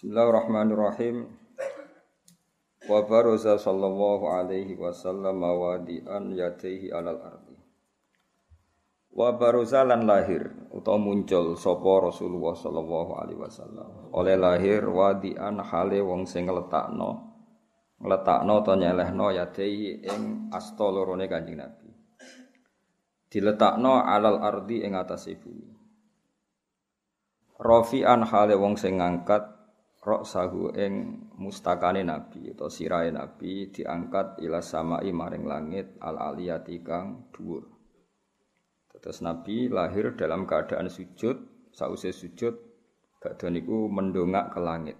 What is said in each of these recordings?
Bismillahirrahmanirrahim. Wa baraza sallallahu alaihi wasallam wadi'an yadaihi alal ardi. Wa baraza lan lahir utawa muncul sapa Rasulullah sallallahu alaihi wasallam. Oleh lahir wadi'an hale wong sing ngletakno ngletakno to nyelehno yadaihi ing asta lorone Kanjeng Nabi. Diletakno alal ardi ing atase bumi. Rafi'an hale wong sing ngangkat rok sahu ing mustakane nabi atau sirahe nabi diangkat ila samai maring langit al aliyati kang dhuwur. Terus nabi lahir dalam keadaan sujud, sause sujud badhe niku mendongak ke langit,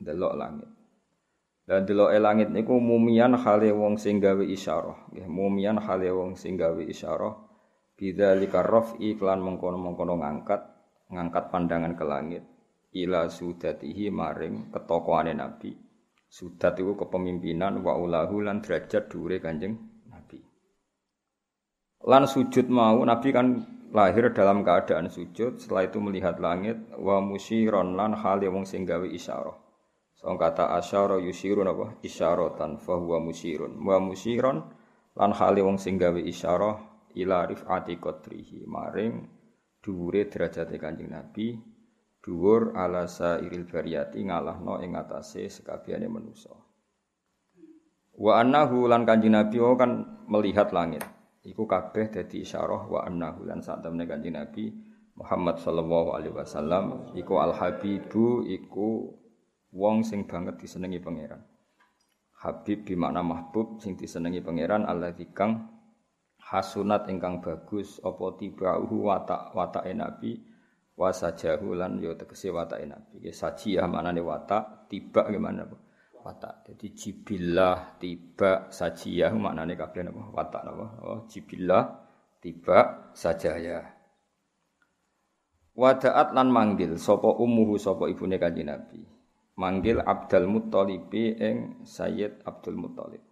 delok langit. Dan delok langit niku mumian hale wong sing gawe isyarah, nggih mumian hale wong sing gawe isyarah bidzalika raf'i iklan mengkono-mengkono ngangkat, ngangkat pandangan ke langit ila sudatihi maring ketokohane Nabi. Sudat itu kepemimpinan wa ulahu lan derajat dure Kanjeng Nabi. Lan sujud mau Nabi kan lahir dalam keadaan sujud, setelah itu melihat langit wa musyiron lan hale wong sing gawe isyarah. So kata asyara yusyirun apa? Isyaratan fa huwa musyirun. Wa musyiron lan hale wong sing gawe isyarah ila rifati qadrihi maring dhuwure derajate Kanjeng Nabi dhuwur ala sairil bariyati ngalahno ing atase sekabehane manusa. Wa annahu lan Kanjeng Nabi kan melihat langit. Iku kabeh dadi isyarah wa annahu lan sak temne Kanjeng Nabi Muhammad sallallahu alaihi wasallam iku al habibu iku wong sing banget disenengi pangeran. Habib bi makna mahbub sing disenengi pangeran Allah kang hasunat ingkang bagus apa tibahu watak watake nabi wa sajahu lan yo tegese watake nabi. Ya sajiyah manane watak, tiba gimana watak. Jadi jibillah, tiba, sajiyah maknane kabeh napa watak napa? Oh, jibillah, tiba, sajaya. Wadaat lan manggil sapa ummuhu sapa ibune kanjeng Nabi. Manggil Abdul Muttalib ing Sayyid Abdul Muttalib.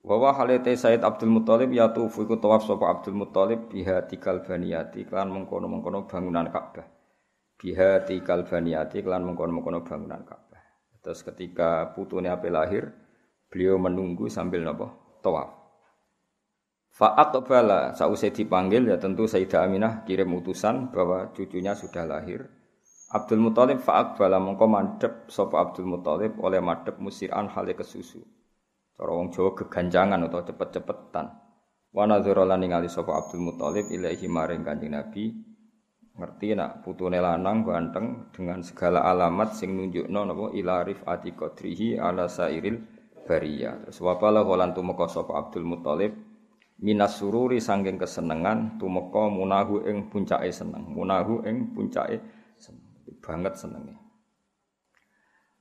Wa wa halate Said Abdul Muthalib ya tufu iku tawaf sapa Abdul Muthalib biha tikal baniyati klan mengkono-mengkono bangunan Ka'bah. Biha tikal baniyati klan mengkono-mengkono bangunan Ka'bah. Terus ketika putune ape lahir, beliau menunggu sambil napa? Tawaf. Fa aqbala sausai dipanggil ya tentu Sayyidah Aminah kirim utusan bahwa cucunya sudah lahir. Abdul Muthalib fa aqbala mengko mandhep sapa Abdul Muthalib oleh madhep musiran hale kesusu. Cara wong Jawa geganjangan atau cepet-cepetan. Wa nadzara lan ningali sapa Abdul Muthalib ilaahi maring Kanjeng Nabi. Ngerti nak putune lanang ganteng dengan segala alamat sing nunjukno napa ila rifati qadrihi ala sairil bariyah. Terus wa bala lan tumeka sapa Abdul Muthalib minas sururi sangking kesenengan tumeka munahu ing puncake seneng. Munahu ing puncake seneng. Banget senenge.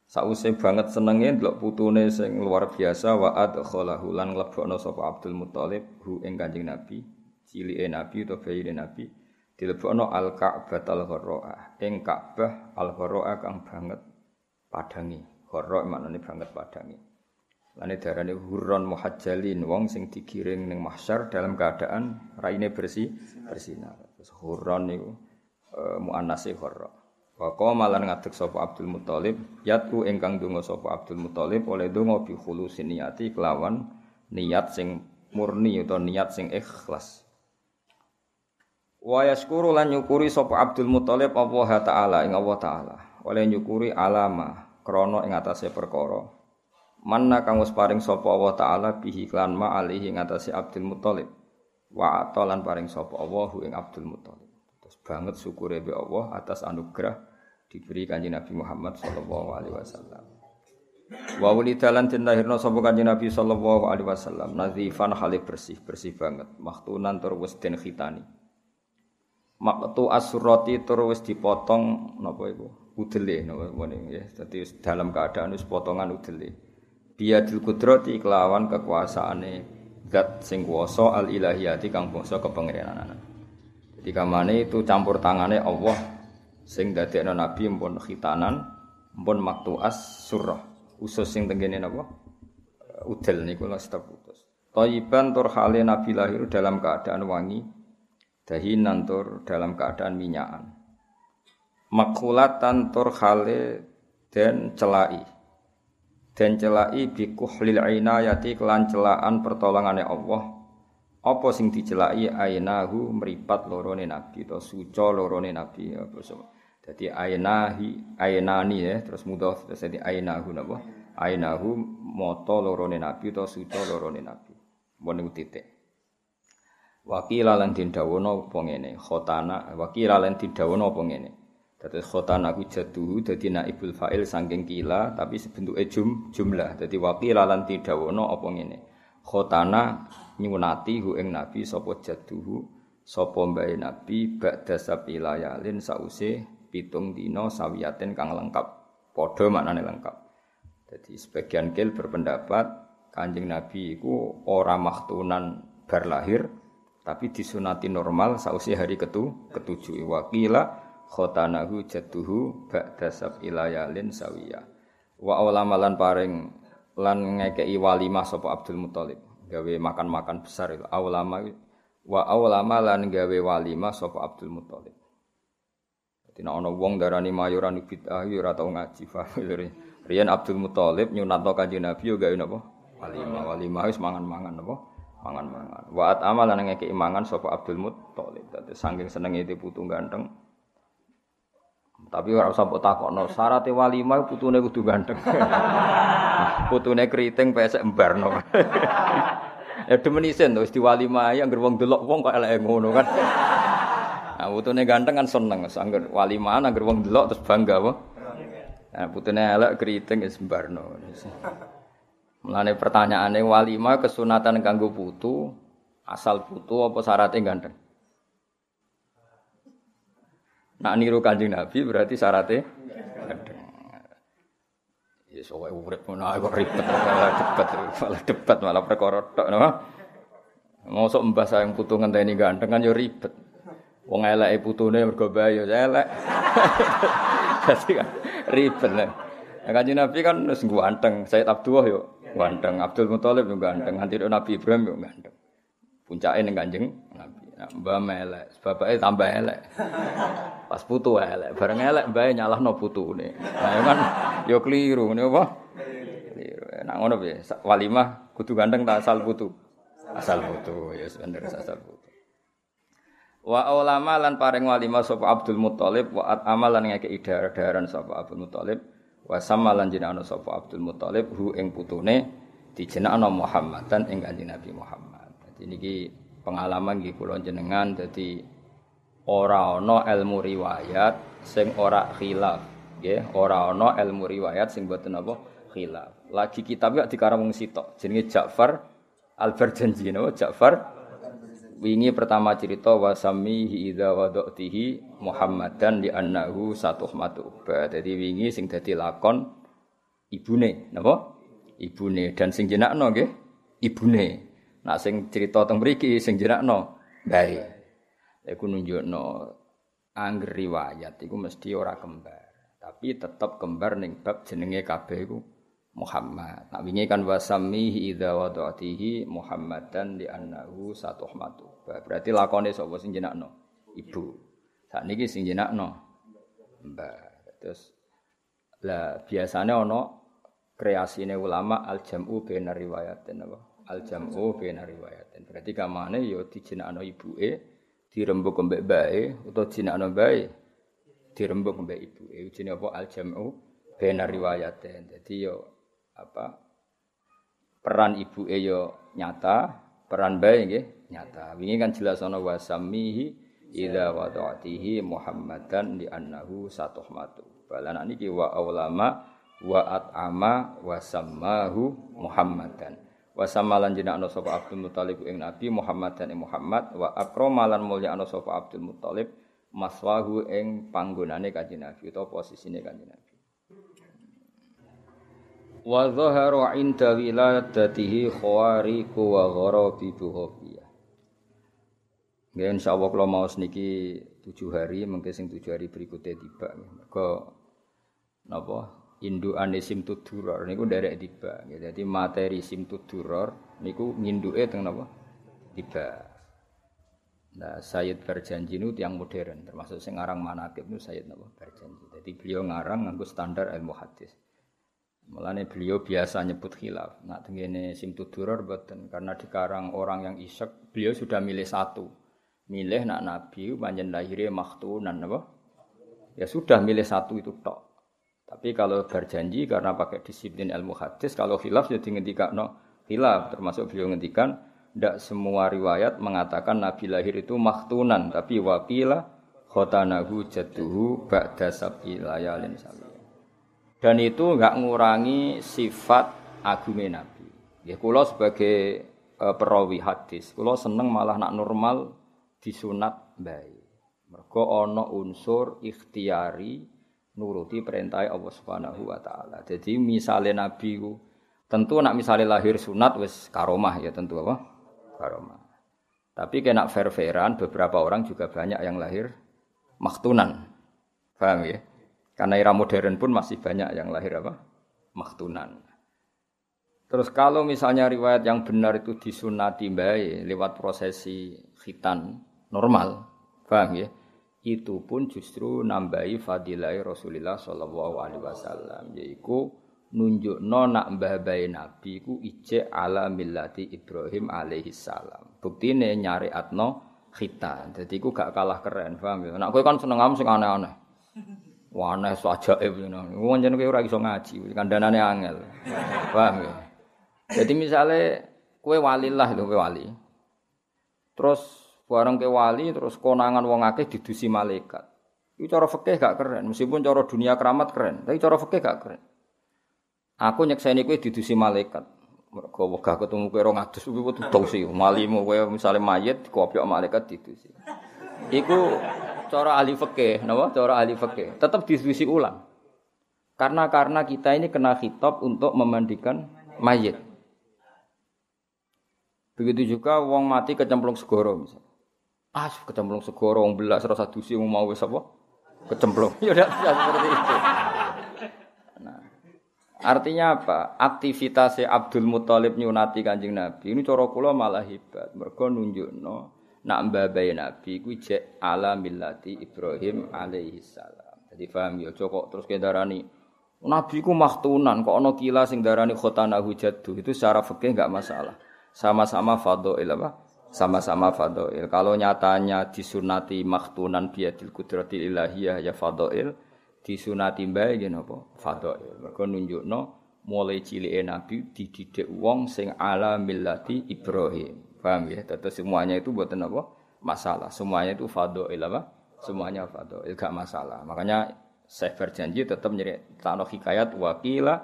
Sause banget senenge ndelok putune sing luar biasa wa adkhalahu lan nglebokno sapa Abdul Muthalib hu ing Kanjeng Nabi, cilike Nabi utawa bayine Nabi dilebokno al Ka'bah al Gharraah, ing Ka'bah al Gharraah kang banget padangi. Gharra maknane banget padangi. Lane darane hurron muhajjalin wong sing digiring ning mahsyar dalam keadaan raine bersih bersinar. Terus hurron niku e, muannase gharra. Wa qama lan ngadeg Abdul Muthalib, yatu ingkang donga sapa Abdul Muthalib oleh donga bi khulusin niyati kelawan niat sing murni atau niat sing ikhlas. Wa yaskuru lan nyukuri sapa Abdul Muthalib Allah taala ing Allah taala. Oleh nyukuri alama krana ing atase perkara. Manna kang wis paring sapa Allah taala bihi klan ma alihi ing atase Abdul Muthalib. Wa atalan paring sapa Allah ing Abdul Muthalib. Terus banget syukure be Allah atas anugerah diberi kanjeng Nabi Muhammad sallallahu alaihi wasallam. Wa wulidalan den lahirna sapa kanjeng Nabi sallallahu alaihi wasallam nazifan hale bersih, bersih banget, maktunan tur wis den khitani. Maktu asurati tur wis dipotong napa iku? Udele napa ngene ya. Dadi dalam keadaan wis potongan udele. Biadil kudrati kelawan kekuasaane zat sing kuwasa al ilahiyati kang bangsa kepangeranan. Jadi kamane itu campur tangane Allah sing dadekno nabi mpun khitanan mpun maktuas surah. Usus sing tenggene napa? Udel niku lha putus Toyiban tur hale nabi lahir dalam keadaan wangi dahinan tur dalam keadaan minyakan makulatan tur hale dan celai. Dan celai bi kuhlil inayati kelan celaan pertolongane Allah. Apa sing dicelai? Ainahu meripat lorone nabi to suca lorone nabi apa Jadi ainahi ainani ya terus mudah terus jadi ainahu napa? Ainahu moto lorone nabi to suca lorone nabi. Mbon titik. Wakila lan dindawono apa ngene? Khotana wakila lan dindawono apa ngene? Dadi khotana ku jaduhu dadi naibul fa'il saking kila tapi sebentuke jum jumlah. Dadi wakila lan dindawono apa ngene? Khotana nyunati hu ing nabi sapa jaduhu sapa mbae nabi ba'da sabilayalin sause pitung dina sawiyaten kang lengkap. Padha maknane lengkap. Jadi sebagian kil berpendapat kanjeng Nabi iku ora maktunan bar lahir tapi disunati normal sausi hari ketu ketujuh. Wakila khotanahu jatuhu ba'da sab'ilayalin sawiya wa awlamalan paring lan ngekei walimah sapa Abdul Muthalib gawe makan-makan besar itu. Awlama wa lan gawe walimah sapa Abdul Muthalib Nek ana wong darani mayoran bid'ah ya ora tau ngaji Riyen Abdul Muthalib nyunatno kanjeng Nabi yo gawe napa walimah walimah wis mangan-mangan napa mangan-mangan. Wa amal lan ngekeki mangan sapa Abdul Muthalib. Dadi saking senenge itu putu ganteng. Tapi ora usah mbok takokno, syaratnya walimah putune kudu ganteng. putune keriting pesek embarno. ya demen isen to wis walimah ya anggere wong delok wong kok eleke ngono kan. Nah, putune ganteng kan seneng, angger walimah angger wong delok terus bangga apa. Nah, putune elek keriting wis embarno. Mulane pertanyaane walima kesunatan kanggo putu, asal putu apa syaratnya ganteng? Nak niru Kanjeng Nabi berarti syaratnya ganteng. Ya sowe urip ngono kok ribet malah debat malah debat malah perkara tok napa. Mosok mbah sayang putu ngenteni ganteng kan ya ribet. Wong eleke putune mergo bae ya elek. Dadi kan ribet lah. Kanjeng Nabi kan wis ganteng, Sayyid Abdullah yo Ganteng Abdul Muthalib juga ganteng, nganti Nabi Ibrahim juga ganteng. Puncaknya ning Kanjeng Nabi. Nah, mbah melek, bapaknya tambah elek. Pas putu elek, bareng elek mbah nyalahno putune. Nah, kan yo keliru ngene apa? Keliru. Nah, ngono piye? Walimah kudu ganteng tak asal putu. Asal putu, ya bener asal putu. Wa ulama lan paring walimah sapa Abdul Muthalib wa amalan ngeke idar-daran sapa Abdul Muthalib wa sama lan jenengno sapa Abdul Muthalib hu ing putune dijenengno Muhammadan ing Kanjeng Nabi Muhammad. Dadi niki pengalaman nggih kula jenengan dadi ora ana ilmu riwayat sing ora khilaf nggih ora ana ilmu riwayat sing boten apa khilaf. Lagi kitab ya dikarang wong sitok jenenge Ja'far Al-Barjanji napa Ja'far wingi pertama cerita wasami idza wadatihi Muhammadan di annahu satu matu Jadi wingi sing dadi lakon ibune napa? Ibune dan sing jenakno nggih ibune. Nah sing cerita teng mriki sing jenakno bae. Iku nunjukno angger riwayat iku mesti ora kembar. Tapi tetep kembar ning bab jenenge kabeh iku Muhammad. Nak wingi kan wasamihi idza wadatihi Muhammadan di annahu satuhmatu. Berarti lakone sapa sing jenakno? Ibu. Saat niki sing jenakno Mbak. Terus lah biasanya ono kreasine ulama al jam'u bainar riwayatin apa? Al jam'u bainar riwayatin. Berarti kamane yo dijenakno ibuke, dirembuk mbek bae utawa jenakno bae dirembuk mbek ibuke. Jenenge apa? Al jam'u bainar riwayatin. Dadi yo apa peran ibu yo nyata, peran bayi nggih nyata. Wingi kan jelas ana wasamihi idza wada'atihi Muhammadan di annahu satuhmatu. Balan niki wa aulama wa at'ama wa sammahu Muhammadan. Wa samalan jenakno sapa Abdul Muthalib ing Nabi Muhammad dan Muhammad wa akramalan mulyakno sapa Abdul Muthalib maswahu ing panggonane kanjeng Nabi utawa posisine kanjeng Nabi. wa dhahara inda wiladatihi khawariku wa gharabi Nggih insyaallah kula mau niki 7 hari mengke sing 7 hari berikutnya tiba mergo napa indukan sim tuduror niku nderek tiba dadi materi sim tuduror niku nginduke teng napa tiba Nah, Sayyid berjanji itu yang modern, termasuk sing ngarang manakib itu Sayyid napa berjanji. Jadi beliau ngarang nganggo standar ilmu hadis. Mulane beliau biasa nyebut khilaf. Nak tengene simtuduror boten karena dikarang orang yang isek, beliau sudah milih satu. Milih nak nabi panjen lahirnya maktunan apa? Ya sudah milih satu itu tok. Tapi kalau berjanji karena pakai disiplin ilmu hadis, kalau khilaf jadi ya no khilaf termasuk beliau ngendikan tidak semua riwayat mengatakan Nabi lahir itu maktunan, tapi wakila khotanahu jatuhu ba'da sab'i layalin sawi. Dan itu enggak ngurangi sifat agungnya Nabi. Ya kula sebagai uh, perawi hadis, kula seneng malah nak normal disunat baik. Mergo ana unsur ikhtiari nuruti perintah Allah Subhanahu wa taala. Jadi misalnya Nabi ku tentu nak misalnya lahir sunat wis karomah ya tentu apa? Karomah. Tapi kena fair-fairan beberapa orang juga banyak yang lahir maktunan. Paham ya? Karena era modern pun masih banyak yang lahir apa? Maktunan. Terus kalau misalnya riwayat yang benar itu disunati baik lewat prosesi khitan normal, paham ya? Itu pun justru nambahi fadilah Rasulullah Shallallahu Alaihi Wasallam, yaitu nunjuk nak mbah bayi Nabi ku ije ala millati Ibrahim alaihi salam. Buktine nyari atno khitan. Jadi ku gak kalah keren, paham ya? Nak kowe kan seneng am sing aneh-aneh. Wana sajaib ngono. Wong jenenge ora iso ngaji, kandhanane angel. Paham ya? Jadi misalnya kue wali lah itu kue wali. Terus bareng ke wali terus konangan wong akeh didusi malaikat. Itu cara fikih gak keren, meskipun cara dunia keramat keren, tapi cara fikih gak keren. Aku nyekseni kue didusi malaikat. Mergo wegah ketemu kowe 200 kuwi tuh sih, malimu kowe misale mayit dikopiok malaikat didusi. Iku cara ahli fikih, napa? Cara ahli fikih. Tetap diskusi ulang. Karena karena kita ini kena khitab untuk memandikan mayit. Begitu juga wong mati kecemplung segoro misalnya. Ah, kecemplung segoro belas rasa dusi mau wis apa? Kecemplung. Ya udah seperti itu. Nah, artinya apa? Aktivitasnya Abdul Muthalib nyunati Kanjeng Nabi ini cara kula malah hebat. Mergo nunjukno nak mbabai Nabi kuwi jek ala millati Ibrahim alaihi salam. Jadi paham ya kok terus kendarani Nabi ku maktunan kok ana kila sing darani khotanahu jaddu itu secara fikih enggak masalah. Sama-sama fadhail apa? Sama-sama fadhail. Kalau nyatanya disunati maktunan biadil kudratil ilahiyah ya fadhail, disunati mbae nggih napa? Fadhail. Mergo nunjukno mulai cilike Nabi dididik wong sing ala millati Ibrahim. Paham ya? Tetap semuanya itu buatan apa? Masalah. Semuanya itu fadha'il apa? Semuanya fadha'il gak masalah. Makanya saya berjanji tetap nyeri tanah hikayat wakila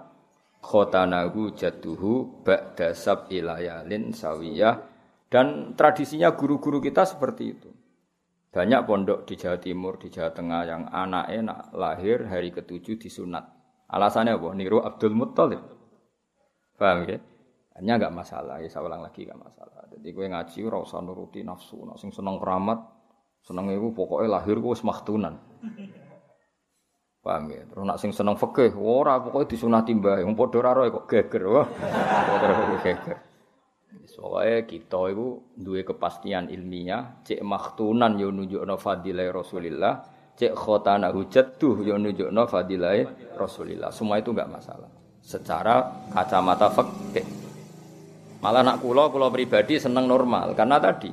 khotanahu jatuhu ba'da ilayalin sawiyah dan tradisinya guru-guru kita seperti itu. Banyak pondok di Jawa Timur, di Jawa Tengah yang anak enak lahir hari ketujuh disunat. Alasannya apa? Niru Abdul Muttalib. Paham ya? Hanya enggak masalah, ya saya ulang lagi enggak masalah. Jadi gue ngaji ora usah nuruti nafsu, nek sing seneng keramat, seneng iku pokoke lahir ku wis maktunan. Paham ya? Terus nak sing seneng fikih, ora pokoke disunati mbah, wong padha ora kok geger. Wah. geger. Soalnya kita itu dua kepastian ilmiah, cek maktunan yo nunjukno fadilah Rasulillah, cek khotana hujat tuh yo nunjukno fadilah Rasulillah. Semua itu enggak masalah. Secara kacamata fikih. Malah anak kulo, kulo pribadi seneng normal karena tadi.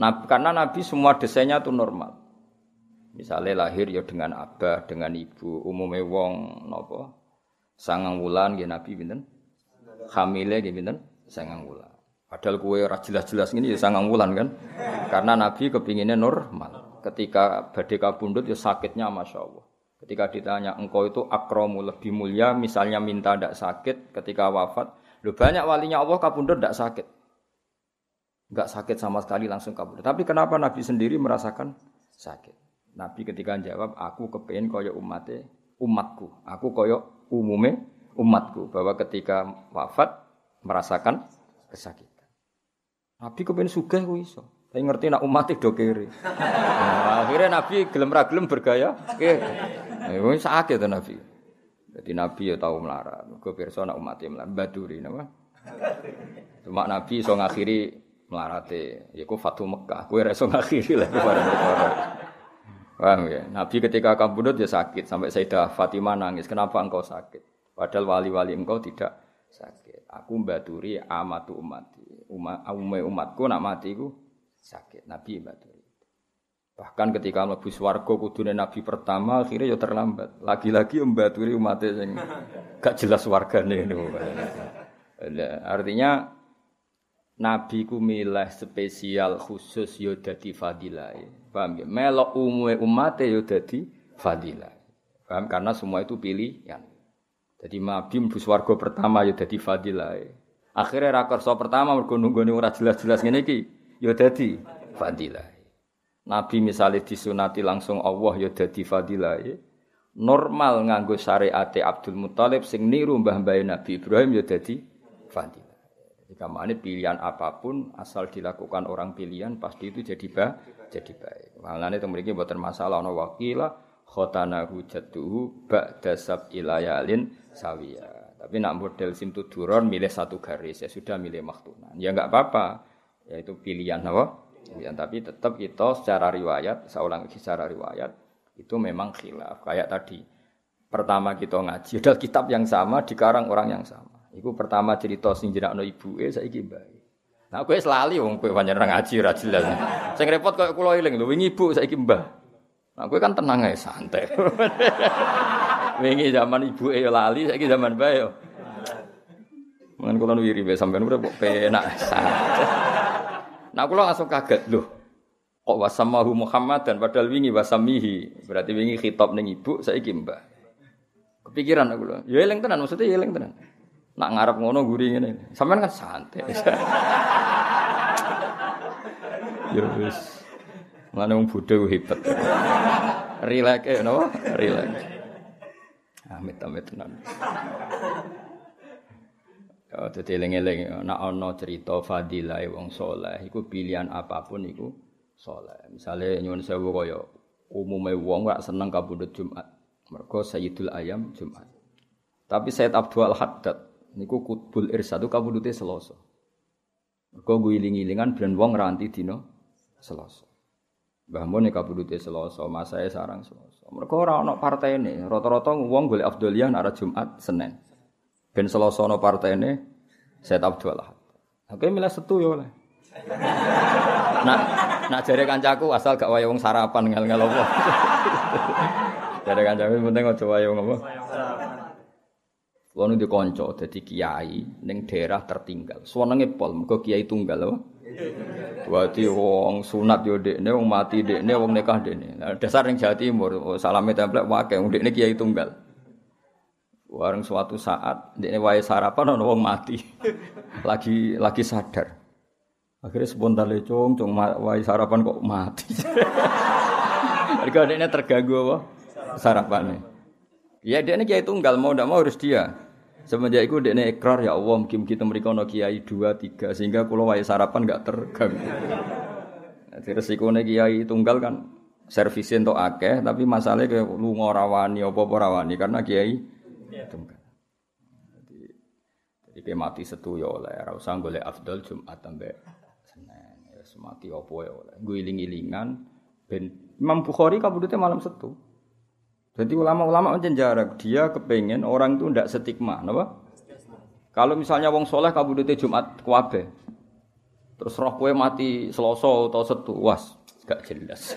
Karena Nabi semua desainnya itu normal. Misalnya lahir ya dengan abah, dengan ibu, umumnya wong nopo sangang wulan ya Nabi binten, hamile ya binten, sangang wulan. Padahal kue jelas-jelas ini ya sangang wulan kan, karena Nabi kepinginnya normal. Ketika badai kabundut ya sakitnya masya Allah. Ketika ditanya engkau itu akromu lebih mulia, misalnya minta tidak sakit, ketika wafat Lu banyak walinya Allah kabundut tidak sakit. Enggak sakit sama sekali langsung kabundut. Tapi kenapa Nabi sendiri merasakan sakit? Nabi ketika jawab, aku kepengen koyok umatnya, umatku. Aku koyok umume umatku. Bahwa ketika wafat merasakan kesakitan. Nabi kepengen sugih ku iso. Tapi ngerti nak umat do kiri. Nah, akhirnya Nabi gelem ra gelem bergaya kiri. Nah, sakit tuh Nabi. Jadi Nabi ya tahu melarat. Gue pirsa nak umatnya melarat. Baduri nama. Cuma Nabi so ngakhiri melarate yaiku Fatu Mekah. Ora iso ngakhiri lah. Paham ya? Nabi ketika kabudut ya sakit sampai Sayyidah Fatimah nangis. Kenapa engkau sakit? Padahal wali-wali engkau tidak sakit. Aku mbaturi amatu umati. Umat umatku nak mati ku sakit. Nabi mbaturi. Bahkan ketika mlebu swarga kudune nabi pertama akhirnya ya terlambat. Lagi-lagi mbaturi umatnya sing gak jelas wargane niku. Artinya Nabi ku milih spesial khusus yo dadi fadilah. Paham ya? Melok umume umate yo dadi fadilah. Paham? Karena semua itu pilihan. Jadi Nabi mlebu swarga pertama yo dadi fadilah. Akhirnya rakersa pertama mergo nunggone ora jelas-jelas ngene iki yo dadi fadilah. Nabi misalnya disunati langsung Allah yo dadi fadilah. Normal nganggo syariat Abdul Muthalib sing niru mbah-mbah Nabi Ibrahim yo dadi fadilah. Jika pilihan apa pun asal dilakukan orang pilihan pasti itu jadi ba jadi baik. Malahnya itu memiliki buat masalah no wakila khotana hujatuhu ba'da sab ilayalin sawiya. Tapi nak model simtu duron milih satu garis ya sudah milih maktunan. Ya enggak apa-apa. Ya itu pilihan apa? Pilihan tapi tetap kita secara riwayat, saya ulang secara riwayat itu memang khilaf. Kayak tadi pertama kita ngaji, ada kitab yang sama dikarang orang yang sama. Iku pertama cerita sing jenakno ibuke saiki mbae. Nah kowe selali wong kowe pancen ngaji ora jelas. Sing repot koyo kula eling lho wingi ibu saiki mbah. Nah kowe kan tenang ae santai. wingi zaman ibuke yo lali saiki zaman mbah yo. Mangan kula wiri wae sampean udah kok penak. Nah kula langsung kaget lho. Kok wasamahu Muhammad dan padahal wingi wasamihi. Berarti wingi khitab ning ibu saiki mbah. Kepikiran aku lho. Ya eling tenan maksudnya ya eling tenan. Nak ngarep ngono guri ngene. Sampeyan kan santai. ya wis. Mane wong bodho hebat. Rileks e napa? Rileks. Amit-amit tenan. Ya dadi eling-eling nek ana cerita fadilah wong saleh iku pilihan apa pun iku saleh. Misale nyuwun sewu kaya umume wong ora seneng kabudut Jumat. Mergo Sayyidul Ayam Jumat. Tapi Sayyid Abdul Haddad niku kutbul irsadu kabudute Selasa. Mergo guling-gilingan ben wong ranti dina Selasa. Mbah Mun kabudute Selasa, masae sarang Selasa. Mergo ora ana partene, rata-rata wong golek afdolian arah Jumat, Senin. Ben Selasa ana partene Said Abdul Ahad. Oke milih setu yo oleh. Nak nak jare kancaku asal gak wae wong sarapan ngel-ngel apa. jare kancaku penting aja wong apa. Kulo di konco dadi kiai ning daerah tertinggal. Suwenenge pol mergo kiai tunggal apa? Berarti wong sunat yo dekne, wong mati dekne, wong nikah dekne. Nah, dasar ning Jawa Timur, oh, salame templek wae wong dekne kiai tunggal. Warung suatu saat dekne wae sarapan ono wong mati. lagi lagi sadar. Akhirnya spontan lecung, cung wae sarapan kok mati. Mereka dekne terganggu apa? Sarapannya. Ya ini kiai tunggal mau tidak mau harus dia. Semenjak itu dia ikrar ya Allah mungkin kita mereka no kiai dua tiga sehingga kalau wae sarapan nggak terganggu. Jadi resiko kiai tunggal kan servisin untuk akeh tapi masalahnya kayak lu ngorawani apa rawani karena kiai tunggal. Jadi jadi kayak mati setu ya oleh rasa golek afdal Jumat sampai Senin ya semati apa ya oleh. Gue iling-ilingan ben Imam Bukhari kabudutnya malam setu. Jadi ulama-ulama macam jarak dia kepengen orang itu tidak stigma, apa? Kalau misalnya wong soleh kabudute Jumat kuabe, terus roh kue mati seloso atau setu, was gak jelas.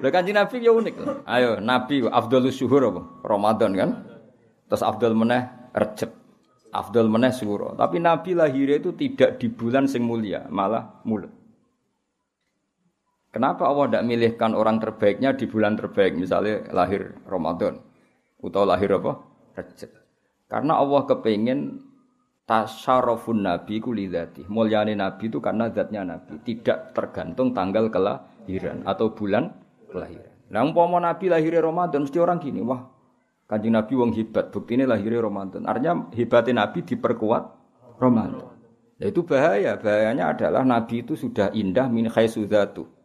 Lha kanjeng Nabi ya unik. Ayo Nabi Abdul Syuhur apa? Ramadan kan. Terus Abdul meneh Rejab. Abdul meneh Suro. Tapi Nabi lahirnya itu tidak di bulan sing mulia, malah mulut. Kenapa Allah tidak milihkan orang terbaiknya di bulan terbaik, misalnya lahir Ramadan atau lahir apa? Rajab. Karena Allah kepengen tasyarofun nabi kulidati. Mulyani nabi itu karena zatnya nabi, tidak tergantung tanggal kelahiran atau bulan kelahiran. Nah, umpama nabi lahir Ramadan mesti orang gini, wah kanjeng nabi wong hebat, ini lahir Ramadan. Artinya hebatnya nabi diperkuat Ramadan. Nah, itu bahaya. Bahayanya adalah nabi itu sudah indah min khaisudatu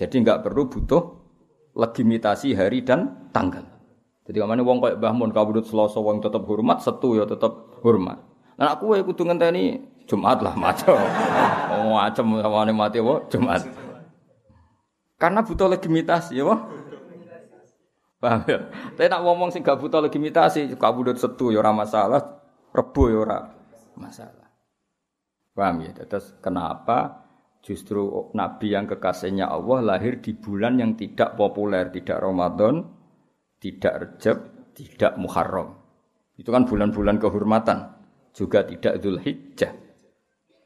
jadi nggak perlu butuh legitimasi hari dan tanggal. Jadi ke mana wong kayak Mbah Mun kabudut Selasa wong tetap hormat, setu ya tetap hormat. Nah aku ya kudu ngenteni Jumat lah macam. Oh macam sawane mati apa Jumat. Karena butuh legitimasi ya, Pak. Paham ya? Tapi nak ngomong sing gak butuh legitimasi, kabudut setu ya ora masalah, rebo ya ora masalah. Paham ya? Terus kenapa justru nabi yang kekasihnya Allah lahir di bulan yang tidak populer, tidak Ramadan, tidak Rejab, tidak Muharram. Itu kan bulan-bulan kehormatan, juga tidak Dzulhijjah.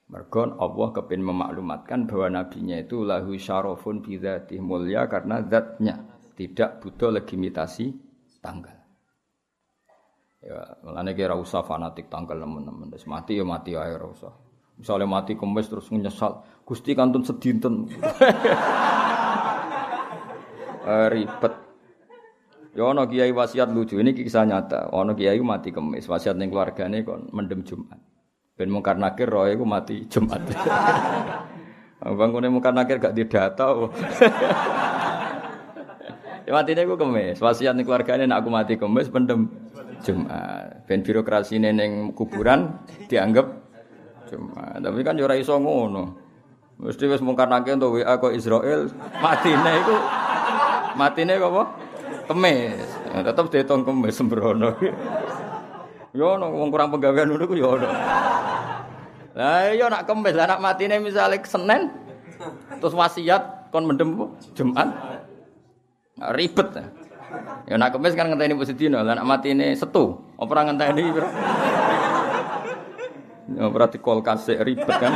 Mergon Allah kepin memaklumatkan bahwa nabinya itu lahu syarafun bidzatih mulia karena zatnya tidak butuh legitimasi tanggal. Ya, mulane kira usah fanatik tanggal. Wis mati ya mati ae ora usah. Misalnya mati kemis terus menyesal, Gusti kantun sedinten. eh, ribet. Ya ana kiai wasiat lucu ini kisah nyata. Ana kiai mati kemis, wasiat ning keluargane kon mendem Jumat. Ben mungkar nakir roh iku mati Jumat. Bangkune mungkar nakir gak didata. ya matine iku kemis. Wasiat ning keluargane nek aku mati kemis pendem Jumat. Ben birokrasi ning kuburan dianggap Jumat. Tapi kan yo ora iso ngono. Mesti wis mungkar nakir untuk WA kok Israel matine iku matine apa? Kemis. Tetep dihitung kemis sembrono. Yo ono wong kurang penggawean ngono ku yo ono. Lah iya nak kemis, lah nak matine misale Senin terus wasiat kon mendem Jumat. Nah, ribet. Ya nak kemis kan ngenteni Pusidina, lah nak matine Setu, apa ora ngenteni? Ya berarti kol ribet kan.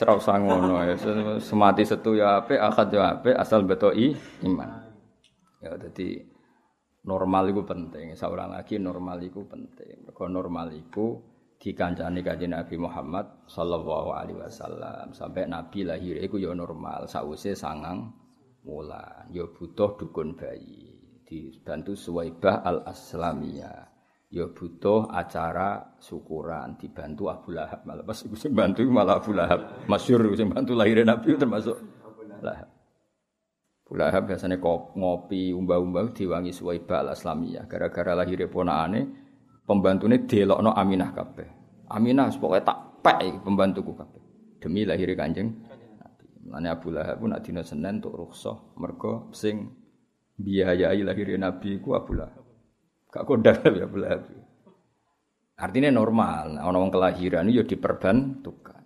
Serau sangono ya. Semati Setu ya ape, akad ya ape, asal betoi iman. Ya jadi normal itu penting. Seorang lagi normal itu penting. Mergo normal itu dikancani kanjeng Nabi Muhammad sallallahu alaihi wasallam sampai Nabi lahir iku ya normal sause sangang wulan ya butuh dukun bayi dibantu Suwaibah al Aslamiyah ya butuh acara syukuran dibantu Abu Lahab malah pas iku sing bantu malah Abu Lahab masyhur sing bantu lahir Nabi termasuk Lahab Abu Lahab biasanya ngopi umba-umba diwangi Suwaibah al Aslamiyah gara-gara lahir ponakane pembantune delokno Aminah kabeh. Aminah pokoke tak pek pembantuku kabeh. Demi lahir Kanjeng. Mane Abu Lahab pun nak dina Senin untuk rukhsah mergo sing biayai lahir Nabi ku Abu Lahab. Gak kondang ya Lahab. Artinya normal, nah, orang kelahiran itu ya diperbantukan.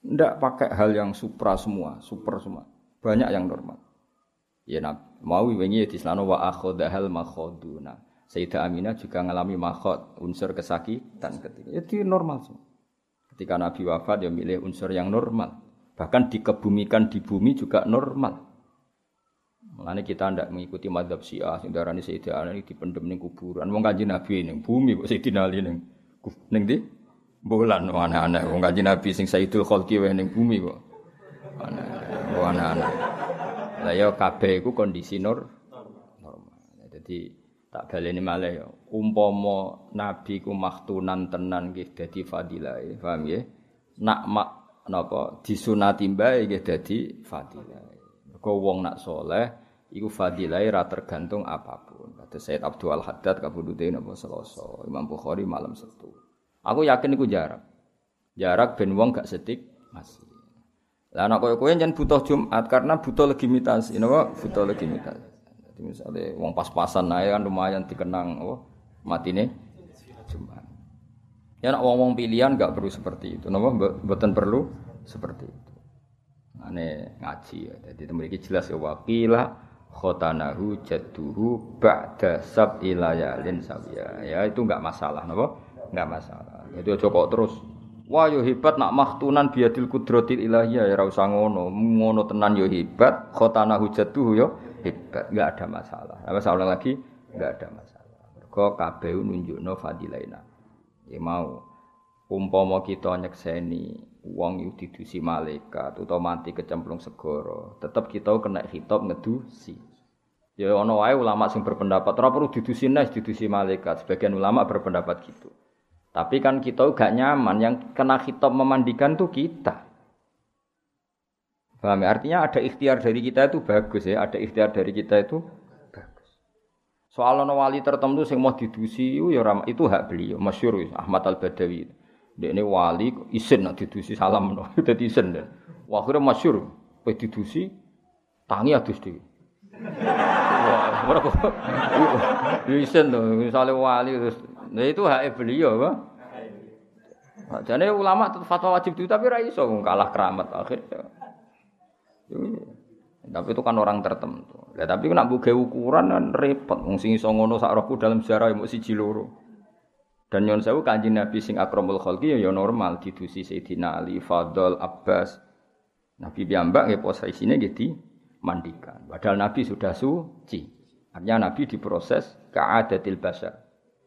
Tidak pakai hal yang supra semua, super semua. Banyak yang normal. Ya nah, mau wingi di sana wa akhodahal makhoduna. Sayyidah Aminah juga mengalami makhot, unsur kesakitan ketika itu normal semua. Ketika Nabi wafat dia milih unsur yang normal. Bahkan dikebumikan di bumi juga normal. Mulanya kita tidak mengikuti madhab syiah, sing darani Sayyidah Aminah dipendem ning kuburan. Wong kanjeng Nabi ning bumi kok Sayyidina Ali ning ning di bulan aneh-aneh. Wong kanjeng Nabi sing Sayyidul Khalqi wae ning bumi kok. Aneh, aneh-aneh. Lah ya kabeh iku kondisi nur normal. Jadi tak baleni malih ya umpama nabi ku maktunan tenan nggih dadi fadilah paham nggih nak mak napa disunati mbae nggih dadi fadilah mergo wong nak soleh iku fadilah ra tergantung apa pun. Kata Said Abdul Haddad kabudute napa Selasa Imam Bukhari malam Sabtu aku yakin iku jarak. Jarak ben wong gak setik masih. Lah anak kowe-kowe jangan butuh Jumat karena butuh legitimasi. Napa? Butuh legitimasi. Misalnya wong pas-pasan naik kan lumayan dikenang oh nih cuma ya nak wong-wong pilihan gak perlu seperti itu. Napa? Mboten perlu seperti itu. Ane ngaji ya. Jadi memiliki jelas ya wakilah khotanahu jadduhu ba'da sab ilayalin sabiya ya itu enggak masalah napa? Enggak masalah. Jadi aja kok terus wah yo hebat nak maktunan biadil kudratil ilahiyah. Ya ora usah ngono. Ngono tenan yo hebat. Khotanahu jadduhu yo hebat, enggak ada masalah. Apa seorang lagi? Enggak ada masalah. Mergo kabeh nunjukno fadilaina. Ya mau. Umpama kita nyekseni wong itu didusi malaikat utawa mati kecemplung segoro, tetap kita kena hitop ngedusi. Ya ono wae ulama sing berpendapat ora perlu didusi nes didusi malaikat. Sebagian ulama berpendapat gitu. Tapi kan kita gak nyaman yang kena hitop memandikan tuh kita. Paham ya? Artinya ada ikhtiar dari kita itu bagus ya, ada ikhtiar dari kita itu bagus. Soal wali tertentu sing mau didusi ya itu hak beliau, masyhur Ahmad Al-Badawi. Ini wali isin nak didusi salam no, dadi isin. Wah, akhirnya masyhur, pe didusi tangi adus dhewe. Ora. Isin to, misale wali terus. Nah itu hak beliau, Pak. Jadi ulama tetap fatwa wajib itu tapi rai iso kalah keramat akhirnya. Tapi itu kan orang tertentu. Ya, tapi nak buka ukuran kan repot. Wong sing iso ngono sak rohku dalam sejarah mau siji loro. Dan nyon sewu kanjeng Nabi sing akramul khalqi ya, ya normal didusi Sayyidina Ali, Fadl, Abbas. Nabi piyambak ya posisine nggih mandikan. Padahal Nabi sudah suci. Artinya Nabi diproses ka'adatil basar.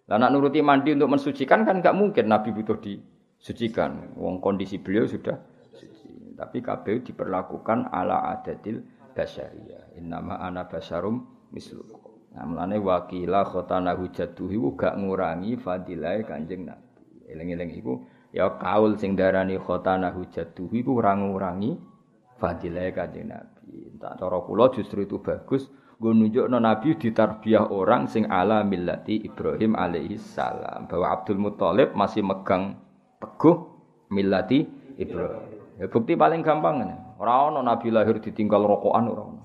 Lah nak nuruti mandi untuk mensucikan kan enggak mungkin Nabi butuh di sucikan. Wong kondisi beliau sudah suci. Tapi KPU diperlakukan ala adatil basyariyah. Innama ana basarum mislukum. Nah, mulane wakila khotana hujatuhi gak ngurangi fadilah Kanjeng Nabi. Eling-eling iku ya kaul sing darani khotana hujatuhi ku ora ngurangi fadilah Kanjeng Nabi. Tak cara kula justru itu bagus gue nunjukno Nabi ditarbiyah orang sing ala millati Ibrahim alaihi salam bahwa Abdul Muthalib masih megang teguh milati Ibrahim. Ya, bukti paling gampang ini. Orang ono Nabi lahir ditinggal rokokan orang.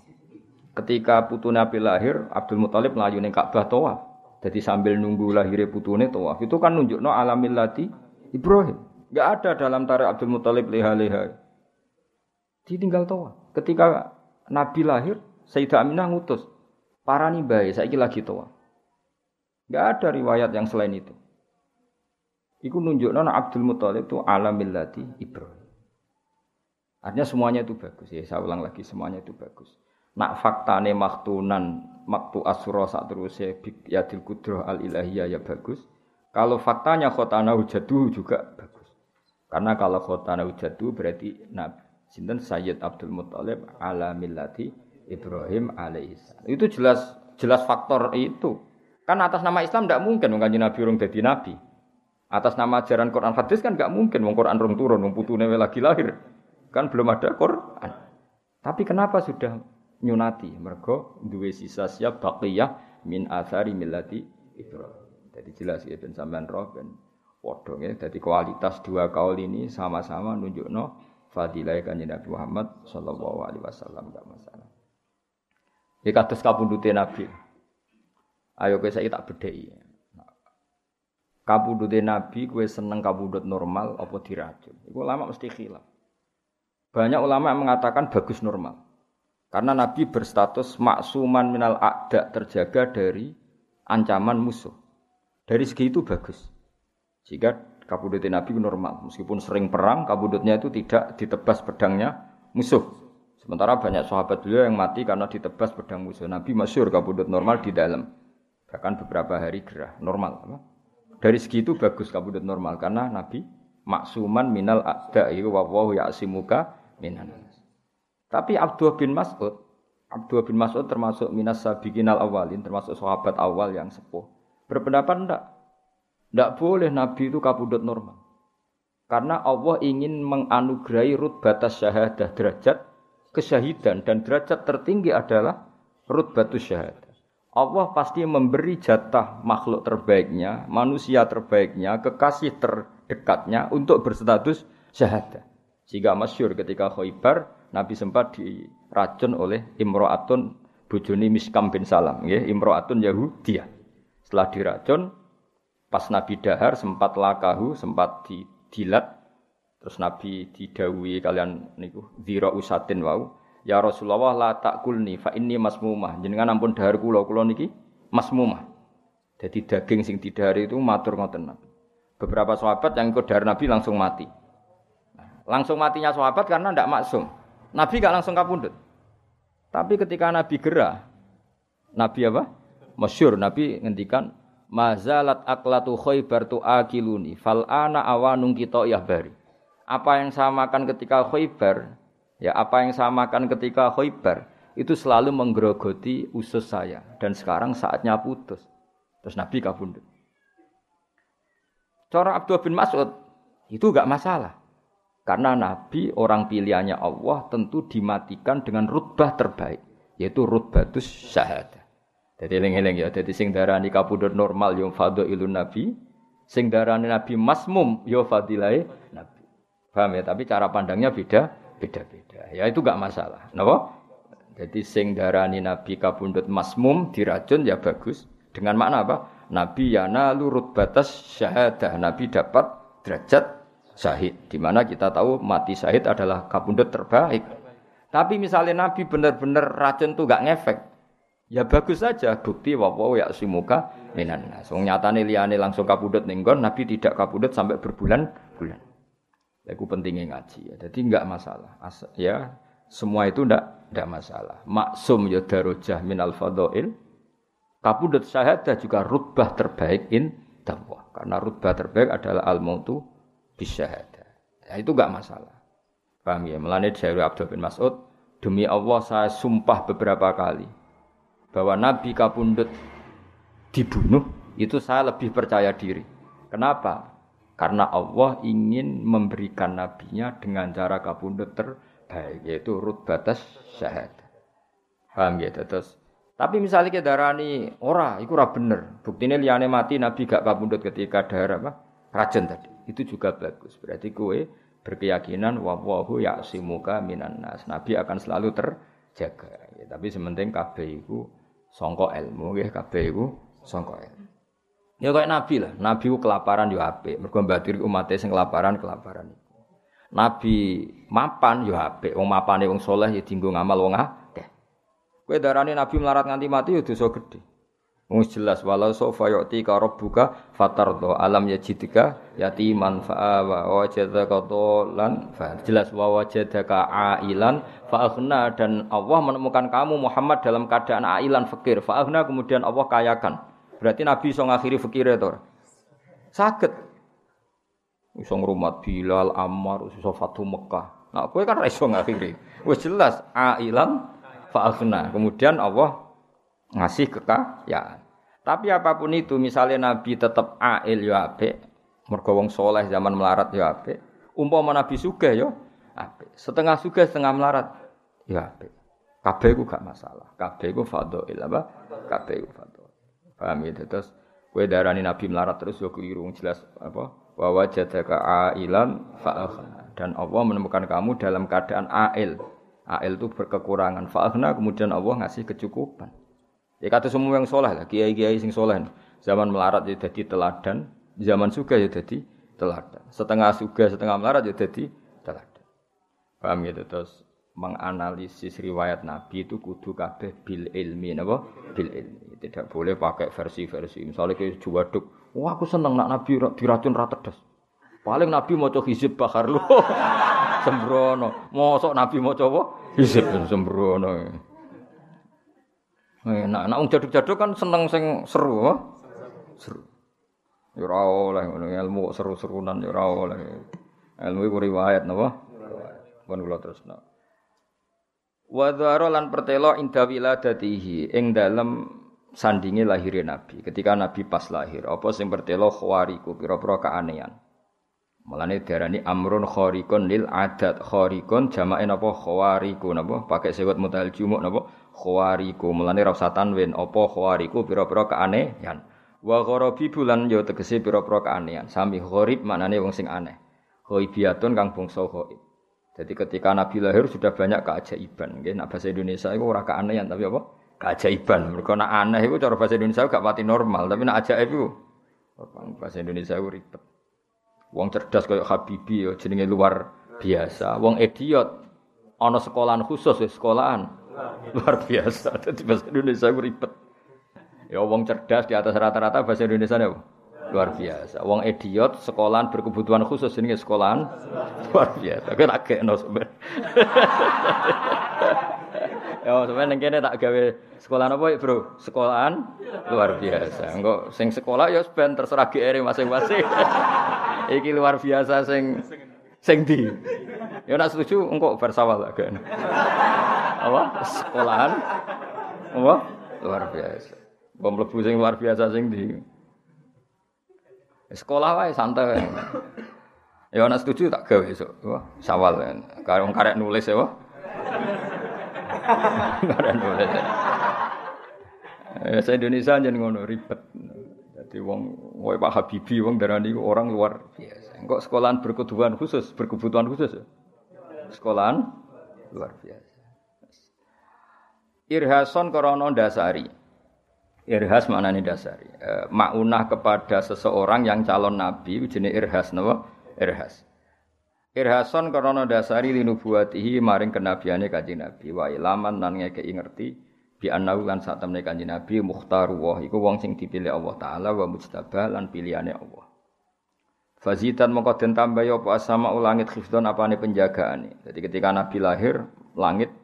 Ketika putu Nabi lahir, Abdul Muthalib melayu neng Ka'bah tawaf. Jadi sambil nunggu lahirnya putune tawaf. Itu kan nunjuk no milati Ibrahim. Gak ada dalam tarik Abdul Muthalib leha-leha. Ditinggal tawaf. Ketika Nabi lahir, Sayyidah Aminah ngutus. Parani bayi, saya lagi tawaf. Gak ada riwayat yang selain itu. Iku nunjukno Abdul Muthalib itu ala millati Ibrahim. Artinya semuanya itu bagus ya. Saya ulang lagi semuanya itu bagus. Nak faktane maktunan maktu asura saat terus ya dil kudroh al ilahiyah ya bagus. Kalau faktanya khotana hujadu juga bagus. Karena kalau khotana hujadu berarti Nabi Sinten Sayyid Abdul Muthalib ala millati Ibrahim alaihissalam. Itu jelas jelas faktor itu. Kan atas nama Islam tidak mungkin mengkaji Nabi urung jadi Nabi. Atas nama ajaran Quran hadis kan nggak mungkin wong Quran rong turun, wong putune lagi lahir. Kan belum ada Quran. Tapi kenapa sudah nyunati? Mergo duwe sisa siap baqiyah min athari millati Ibrahim. Jadi jelas ya ben sampean roh ben padha ya. Jadi kualitas dua kaul ini sama-sama nunjukno fadilah kanjeng Nabi Muhammad sallallahu alaihi wasallam enggak masalah. Ya kados kapundhute Nabi. Ayo kowe saiki tak bedheki kabudute Nabi kue seneng kabudut normal apa diracun. Iku ulama mesti khilaf. Banyak ulama mengatakan bagus normal. Karena Nabi berstatus maksuman minal akda terjaga dari ancaman musuh. Dari segi itu bagus. Jika kabudut Nabi normal, meskipun sering perang, kabudutnya itu tidak ditebas pedangnya musuh. Sementara banyak sahabat beliau yang mati karena ditebas pedang musuh. Nabi masyur kabudut normal di dalam. Bahkan beberapa hari gerah normal. Dari segi itu bagus kabudut normal karena Nabi maksuman minal ada itu wawahu ya'simuka minan. Tapi Abdullah bin Mas'ud, Abdullah bin Mas'ud termasuk minas sabiqinal awalin, termasuk sahabat awal yang sepuh. Berpendapat ndak? Ndak boleh Nabi itu kabudut normal. Karena Allah ingin menganugerahi batas syahadah derajat kesyahidan dan derajat tertinggi adalah batus syahadah. Allah pasti memberi jatah makhluk terbaiknya, manusia terbaiknya, kekasih terdekatnya untuk berstatus syahadah. Sehingga masyur ketika Khaybar, Nabi sempat diracun oleh Imro'atun bujuni Miskam bin Salam, ya, Imro'atun Yahudiyah. Setelah diracun, pas Nabi dahar sempat lakahu, sempat didilat, terus Nabi didawi kalian niku zira usatin wau Ya Rasulullah la takulni fa inni masmumah. Jenengan ampun dahar kula kula niki masmumah. Jadi daging sing didahari itu matur ngoten Nabi. Beberapa sahabat yang ikut dahar Nabi langsung mati. Langsung matinya sahabat karena tidak maksum. Nabi gak langsung kapundut. Tapi ketika Nabi gerah, Nabi apa? Masyur, Nabi ngendikan mazalat aklatu khaybar tu akiluni fal ana awanung kita bari. Apa yang saya makan ketika khaybar Ya apa yang saya makan ketika Khaybar itu selalu menggerogoti usus saya dan sekarang saatnya putus. Terus Nabi kabundut. Cara Abdul bin Mas'ud itu gak masalah. Karena Nabi orang pilihannya Allah tentu dimatikan dengan rutbah terbaik. Yaitu rutbatus syahadah. Jadi eling-eling ya, jadi sing darani kapundhut normal yo ilun nabi, sing darani nabi masmum yo fadilai nabi. Paham ya? Tapi cara pandangnya beda, beda-beda. Ya itu gak masalah. Napa? Jadi sing darani nabi kapundhut masmum diracun ya bagus. Dengan makna apa? Nabi yana lurut batas syahadah. Nabi dapat derajat syahid. Di mana kita tahu mati syahid adalah kapundhut terbaik. Tapi misalnya Nabi benar-benar racun tuh gak ngefek, Ya bagus saja bukti wawo ya simuka minan nas. Wong nyatane liyane langsung kabudut ning Nabi tidak kabudut sampai berbulan-bulan. Iku pentingnya ngaji ya. Jadi enggak masalah. As ya semua itu enggak enggak masalah. Maksum ya darujah minal fadhail. Kabudut syahadah juga rutbah terbaik in dakwah. Karena rutbah terbaik adalah al-mautu bisyahadah. Ya, itu enggak masalah. Paham ya? Melane dari Abdul bin Mas'ud, demi Allah saya sumpah beberapa kali bahwa Nabi Kapundut dibunuh, itu saya lebih percaya diri. Kenapa? Karena Allah ingin memberikan nabinya dengan cara kapundut terbaik, yaitu rut batas syahad. Paham ya? Terus tapi misalnya kita darani ora, itu ora bener. Buktinya liane mati Nabi gak kapundut ketika darah apa? Racun tadi. Itu juga bagus. Berarti kue berkeyakinan wawahu yaksimuka minan nas. Nabi akan selalu terjaga. Ya, tapi sementing kabeh iku sangka ilmu nggih kabeh iku sangka ilmu. Ya kayak Nabi lah, Nabi ku kelaparan yo apik, mergo mbadir umat sing kelaparan kelaparan Nabi mapan yo apik, wong mapane wong soleh ya dienggo ngamal wong akeh. Kowe darane Nabi melarat nganti mati yo dosa. Wong jelas walau sofa yu'ti ka rabbuka fatardo. Alam yajidika yatiman fa wa wajadaka lan fa jelas wa wajadaka ailan fa aghna dan Allah menemukan kamu Muhammad dalam keadaan ailan fakir. Fa aghna kemudian Allah kayakan. Berarti Nabi iso ngakhiri fakire to? Saged. Iso ngrumat Bilal Ammar iso Fatu Mekah. Nah kowe kan iso ngakhiri. Wis jelas ailan fa aghna kemudian Allah ngasih kekayaan. Tapi apa pun itu, misalnya Nabi tetap ail ya ape, mergo wong soleh zaman melarat ya ape. Umpama Nabi sugih ya ape. Setengah sugih setengah melarat ya ape. Kabeh ku gak masalah. Kabeh ku fadhail apa? Kabeh ku fadhail. Paham ya terus kowe darani Nabi melarat terus yo keliru jelas apa? Wa wajadaka ailan fa dan Allah menemukan kamu dalam keadaan ail. Ail itu berkekurangan. Fa'akhna kemudian Allah ngasih kecukupan. Ya kata semua yang soleh lah, kiai-kiai sing soleh. Zaman melarat ya jadi teladan, zaman suga ya jadi teladan. Setengah suga, setengah melarat ya jadi teladan. Paham gitu terus menganalisis riwayat Nabi itu kudu kabeh bil ilmi napa? Bil ilmi. Tidak boleh pakai versi-versi. Misalnya kayak juwaduk, wah aku seneng nak Nabi diracun rata. Paling Nabi mau coba hizib bakar lu. sembrono. Mosok Nabi mau coba hizib sembrono. Enak, nak wong jaduk-jaduk kan seneng sing seru, apa? Seru. Ya ora oleh ilmu seru-serunan ya ora oleh. Ilmu iku riwayat napa? Pun kula tresna. Wa lan pertelo inda wiladatihi ing dalem sandinge lahirnya Nabi. Ketika Nabi pas lahir, apa sing pertelo khawariku pira-pira keanehan. Mulane diarani amrun kharikun lil adat. Kharikun jamake napa khawariku napa? Pakai sewet mutahal jumuk napa? Khawariku. Mulane ra usah tanwin. Apa khawariku? Pira-pira keanehan. Wa gharabi bulan yo tegese pira-pira keanehan. Sami gharib maknane wong sing aneh. Ghaibiatun kang bangsa ghaib. Jadi ketika Nabi lahir sudah banyak keajaiban. Nggih nak bahasa Indonesia itu ora keanehan tapi apa? Keajaiban. Mergo nak aneh itu cara bahasa Indonesia gak pati normal tapi nak ajaib itu bahasa Indonesia itu ribet. Wong cerdas kayak Habibi yo jenenge luar biasa. Wong idiot ana sekolahan khusus ya sekolahan Luar biasa. Jadi bahasa Indonesia aku ribet. Ya wong cerdas di atas rata-rata bahasa Indonesia ya. Luar biasa. Wong idiot sekolahan berkebutuhan khusus ini sekolahan luar biasa. Kowe tak gekno sampean. Ya ning kene tak gawe sekolahan apa Bro? Sekolahan luar biasa. Engko sing sekolah ya ben terserah GR masing-masing. Iki luar biasa sing sing di. Ya nak setuju engko bersawal agak apa? Sekolahan. Apa? Luar biasa. Bom lebu sing luar biasa sing di. Sekolah wae santai ya ana setuju tak gawe esuk. Wah sawal karo karek nulis ya wah karek nulis. Eh, saya Indonesia aja ngono ribet. Jadi wong wae Pak Habibie wong darani orang luar biasa. Kok sekolahan berkebutuhan khusus, berkebutuhan khusus ya? Sekolahan luar biasa. Irhason korono dasari. Irhas maknane dasari. E, maunah kepada seseorang yang calon nabi jenis irhas napa? Irhas. Irhason korono dasari linubuatihi maring kenabiane kanjeng Nabi wa ilaman nan ngekeki ngerti bi annahu lan sak temne kanjeng Nabi mukhtaru wa iku wong sing dipilih Allah taala wa mujtabah lan pilihane Allah. Fazitan mongko den tambah ya apa asama ulangit khifdon apane penjagaane. Jadi ketika Nabi lahir, langit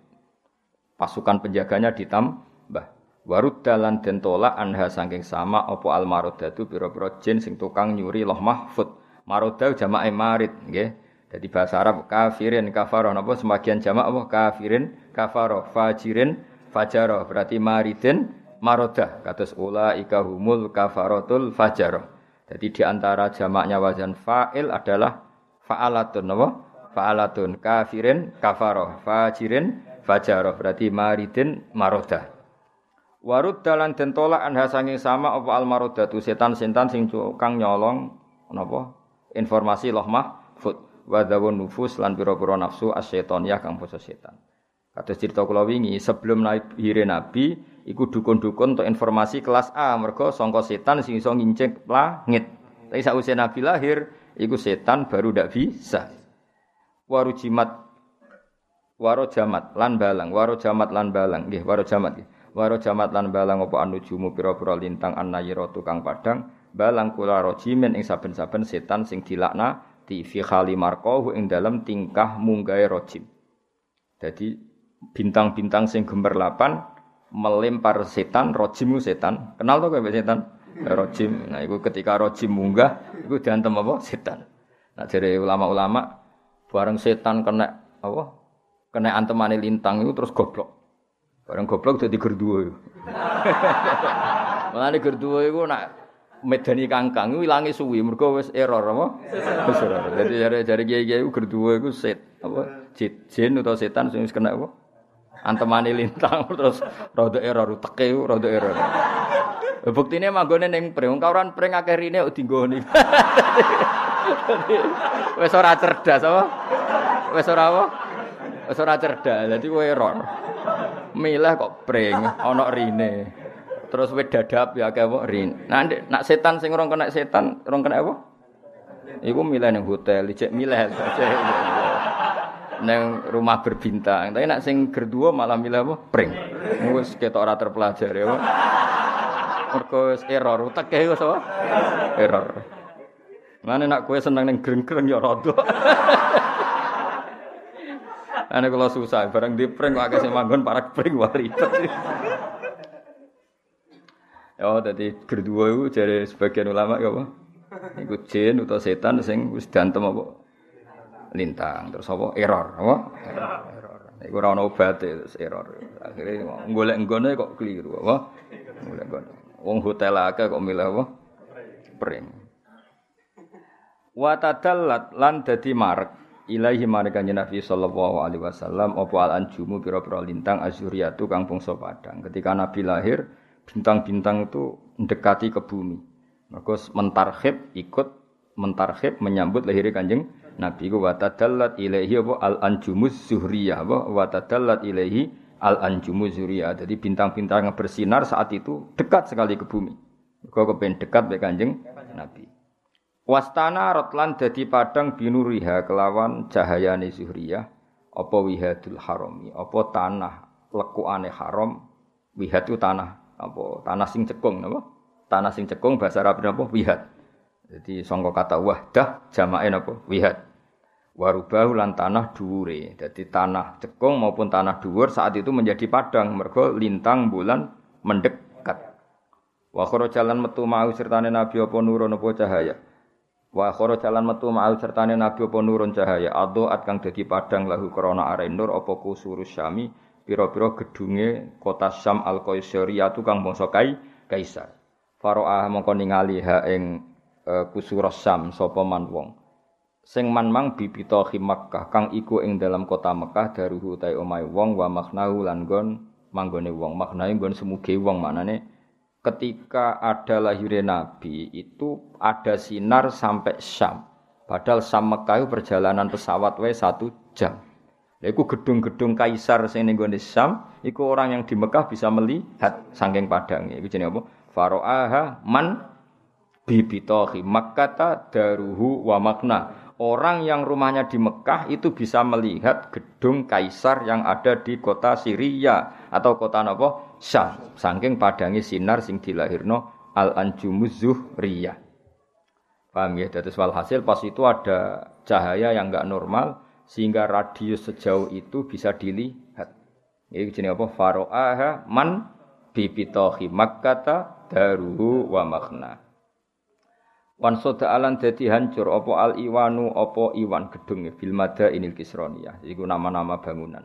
pasukan penjaganya ditambah. Warud dalan den tolak anha saking sama apa al marodatu pira-pira jin sing tukang nyuri loh mahfud. Maroda jamae marid nggih. Jadi bahasa Arab kafirin kafaro napa semakian jamak apa kafirin kafaro fajirin fajaro berarti maridin marodah kados ula ika humul kafarotul fajaro. Jadi di antara jamaknya wazan fa'il adalah fa'alatun apa? Fa'alatun kafirin kafaro fajirin fajaro berarti maridin marodah. Warud dalan den tolak anha sanging sama apa al marodatu setan-setan sing kang nyolong napa informasi loh mahfud wa nufus lan pira-pira nafsu asyaitoniyah kang basa setan. Kados cerita kula wingi, sebelum lahir Nabi iku dukun-dukun untuk informasi kelas A mergo sangka setan sing iso ngincik langit. Tapi sausé Nabi lahir iku setan baru ndak bisa. Waru jimat waro jamat lan balang, waro jamat lan balang, nggih waro jamat nggih. Waro jamat lan balang apa anujumu pira-pira lintang annayira tukang padang, balang kula rojimen ing saben-saben setan sing dilakna di fi khali marqahu ing dalam tingkah munggahe rojim. Jadi bintang-bintang sing gemerlapan melempar setan, rojim setan. Kenal tuh kayak setan? Rojim. Nah, itu ketika rojim munggah, itu diantem apa? Setan. Nah, jadi ulama-ulama bareng setan kena apa? Kena antemane lintang itu terus goblok. Bareng goblok jadi gerduwo. Mulane gerduwo iku nak medani kangkang ilangi suwi mergo wis error apa? Wis error. Jadi jare-jare kiai-kiai gerduwo iku set apa? Jin atau setan sing kena apa? Antemane lintang terus rada error teke rada error. Buktine manggone ning pring, kawran pring akeh rine kok dinggoni. Wis ora cerdas apa? Wis ora apa? Wis ora cerdas. Dadi kowe error. Milih kok pring ana rine. Terus wis dadap ya akeh apa rin. Nah, nak setan sing ora kena setan, ora kena apa? Iku milih ning hotel, ijek milih neng rumah berbintang. Tapi nak sing gerdua malah milih apa? Pring. Wis ketok ora terpelajari apa. Mergo wis error, uteke wis apa? Error. Mana nak kue seneng neng greng-greng ya rada. Ane kalau susah, barang di pring kok sing manggon para pring wari. Ya, tadi gerdua itu jadi sebagian ulama ya apa? Ikut jin atau setan sing wis dantem apa? Lintang terus apa? Error apa? Error. Iku ora ono obat terus error. Akhire golek nggone kok keliru apa? Golek nggone. Wong hotel akeh kok milih apa? Pring. Wa tadallat lan dadi marek. Ilahi mareka Nabi sallallahu alaihi wasallam apa al anjumu pira-pira lintang azuriyatu kang bangsa padang? Ketika Nabi lahir bintang-bintang itu mendekati ke bumi. Maka mentarhib ikut mentarhib menyambut lahirnya kanjeng Nabi ku watadallat ilaihi apa? Al anjumus zuhriyah apa? Watadallat ilaihi al anjumus zuhriyah. Jadi bintang-bintang yang bersinar saat itu dekat sekali ke bumi. Kau kepen dekat be kanjeng Nabi. Wastana rotlan dadi padang binuriha kelawan cahayane zuhriyah. Apa wihadul harami apa tanah lekukane haram? Wihad itu tanah apa? Tanah sing cekung napa tanah sing cekung bahasa Arab napa wihad jadi sangka kata wahdah jamae napa? Wihad. Warubahu lan tanah dhuwure. Jadi tanah cekung maupun tanah dhuwur saat itu menjadi padang mergo lintang bulan mendekat. Wa jalan metu mau sertane nabi apa nurun apa cahaya. Wa jalan metu mau sertane nabi apa nurun cahaya. Adoat kang dadi padang lahu krana are nur apa kusurus syami pira-pira gedunge kota Syam al-Qaisariyah kang bangsa Kai Kaisar. Faro'ah mongko ningali ha ing uh, kusuros Sam sapa man wong sing man mang bibita Makkah kang iku ing dalam kota Mekah daruhu ta omahe wong wa maknahu lan gon manggone wong maknae gon semuge wong manane ketika ada lahirnya Nabi itu ada sinar sampai Syam. Padahal Syam Mekah perjalanan pesawat wae satu jam. Iku gedung-gedung kaisar sing ning gone Syam, iku orang yang di Mekah bisa melihat saking padangnya. Iku jenenge apa? Faro'aha man bibitohi makkata daruhu wa makna. Orang yang rumahnya di Mekah itu bisa melihat gedung kaisar yang ada di kota Syria atau kota apa? Syam saking padangi sinar sing dilahirno al anjumuz zuhriyah. Paham ya? Terus walhasil pas itu ada cahaya yang enggak normal sehingga radius sejauh itu bisa dilihat. Ini jenis apa? Faro'aha man bibitohi makkata daruhu wa makna. Wan soda alan dadi hancur apa al iwanu apa iwan gedung fil mada inil kisroniyah. Iku nama-nama bangunan.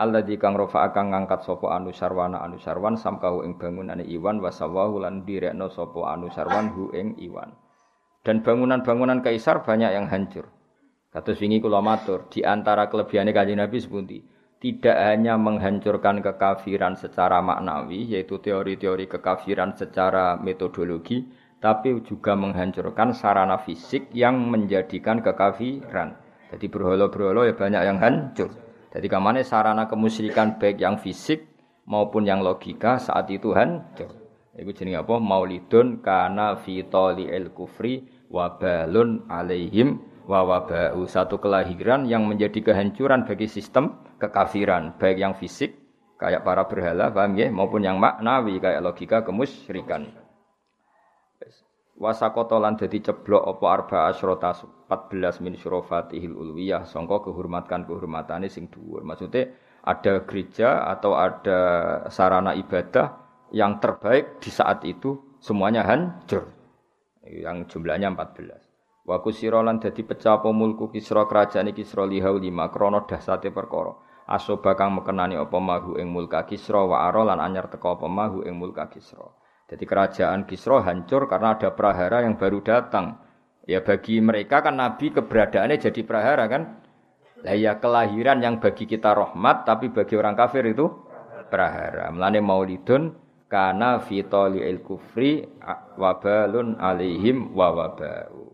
Allah di kang rofa akan ngangkat sopo anu sarwana anu sarwan samkahu ing bangunane iwan wasawahu lan direkno sopo anu sarwan hu ing iwan. Dan bangunan-bangunan kaisar banyak yang hancur. Kados wingi kula matur, di antara kelebihane Kanjeng Nabi sepundi? Tidak hanya menghancurkan kekafiran secara maknawi, yaitu teori-teori kekafiran secara metodologi, tapi juga menghancurkan sarana fisik yang menjadikan kekafiran. Jadi berholo-berholo ya banyak yang hancur. Jadi kamane sarana kemusyrikan baik yang fisik maupun yang logika saat itu hancur. Iku jenenge apa? Maulidun kana fi el kufri wabalun alaihim wa wabau. Satu kelahiran yang menjadi kehancuran bagi sistem kekafiran, baik yang fisik kayak para berhala, paham ya, maupun yang maknawi kayak logika kemusyrikan. Wasakoto lan dadi ceblok apa arba asyrota 14 min syurafatihil ulwiyah sangka kehormatan kehormatane sing dhuwur. Maksudnya ada gereja atau ada sarana ibadah yang terbaik di saat itu semuanya hancur. Yang jumlahnya 14. Wa kusira lan dadi pecah apa mulku kisra kerajaan kisra lihau lima krana dahsate perkara. Asoba kang mekenani apa mahu ing mulka kisra wa ara lan anyar teka apa mahu ing mulka kisra. Jadi kerajaan Kisro hancur karena ada prahara yang baru datang. Ya bagi mereka kan Nabi keberadaannya jadi prahara kan. Lah ya kelahiran yang bagi kita rahmat tapi bagi orang kafir itu prahara. Melane maulidun karena fitoli il kufri wabalun alaihim wa wabau.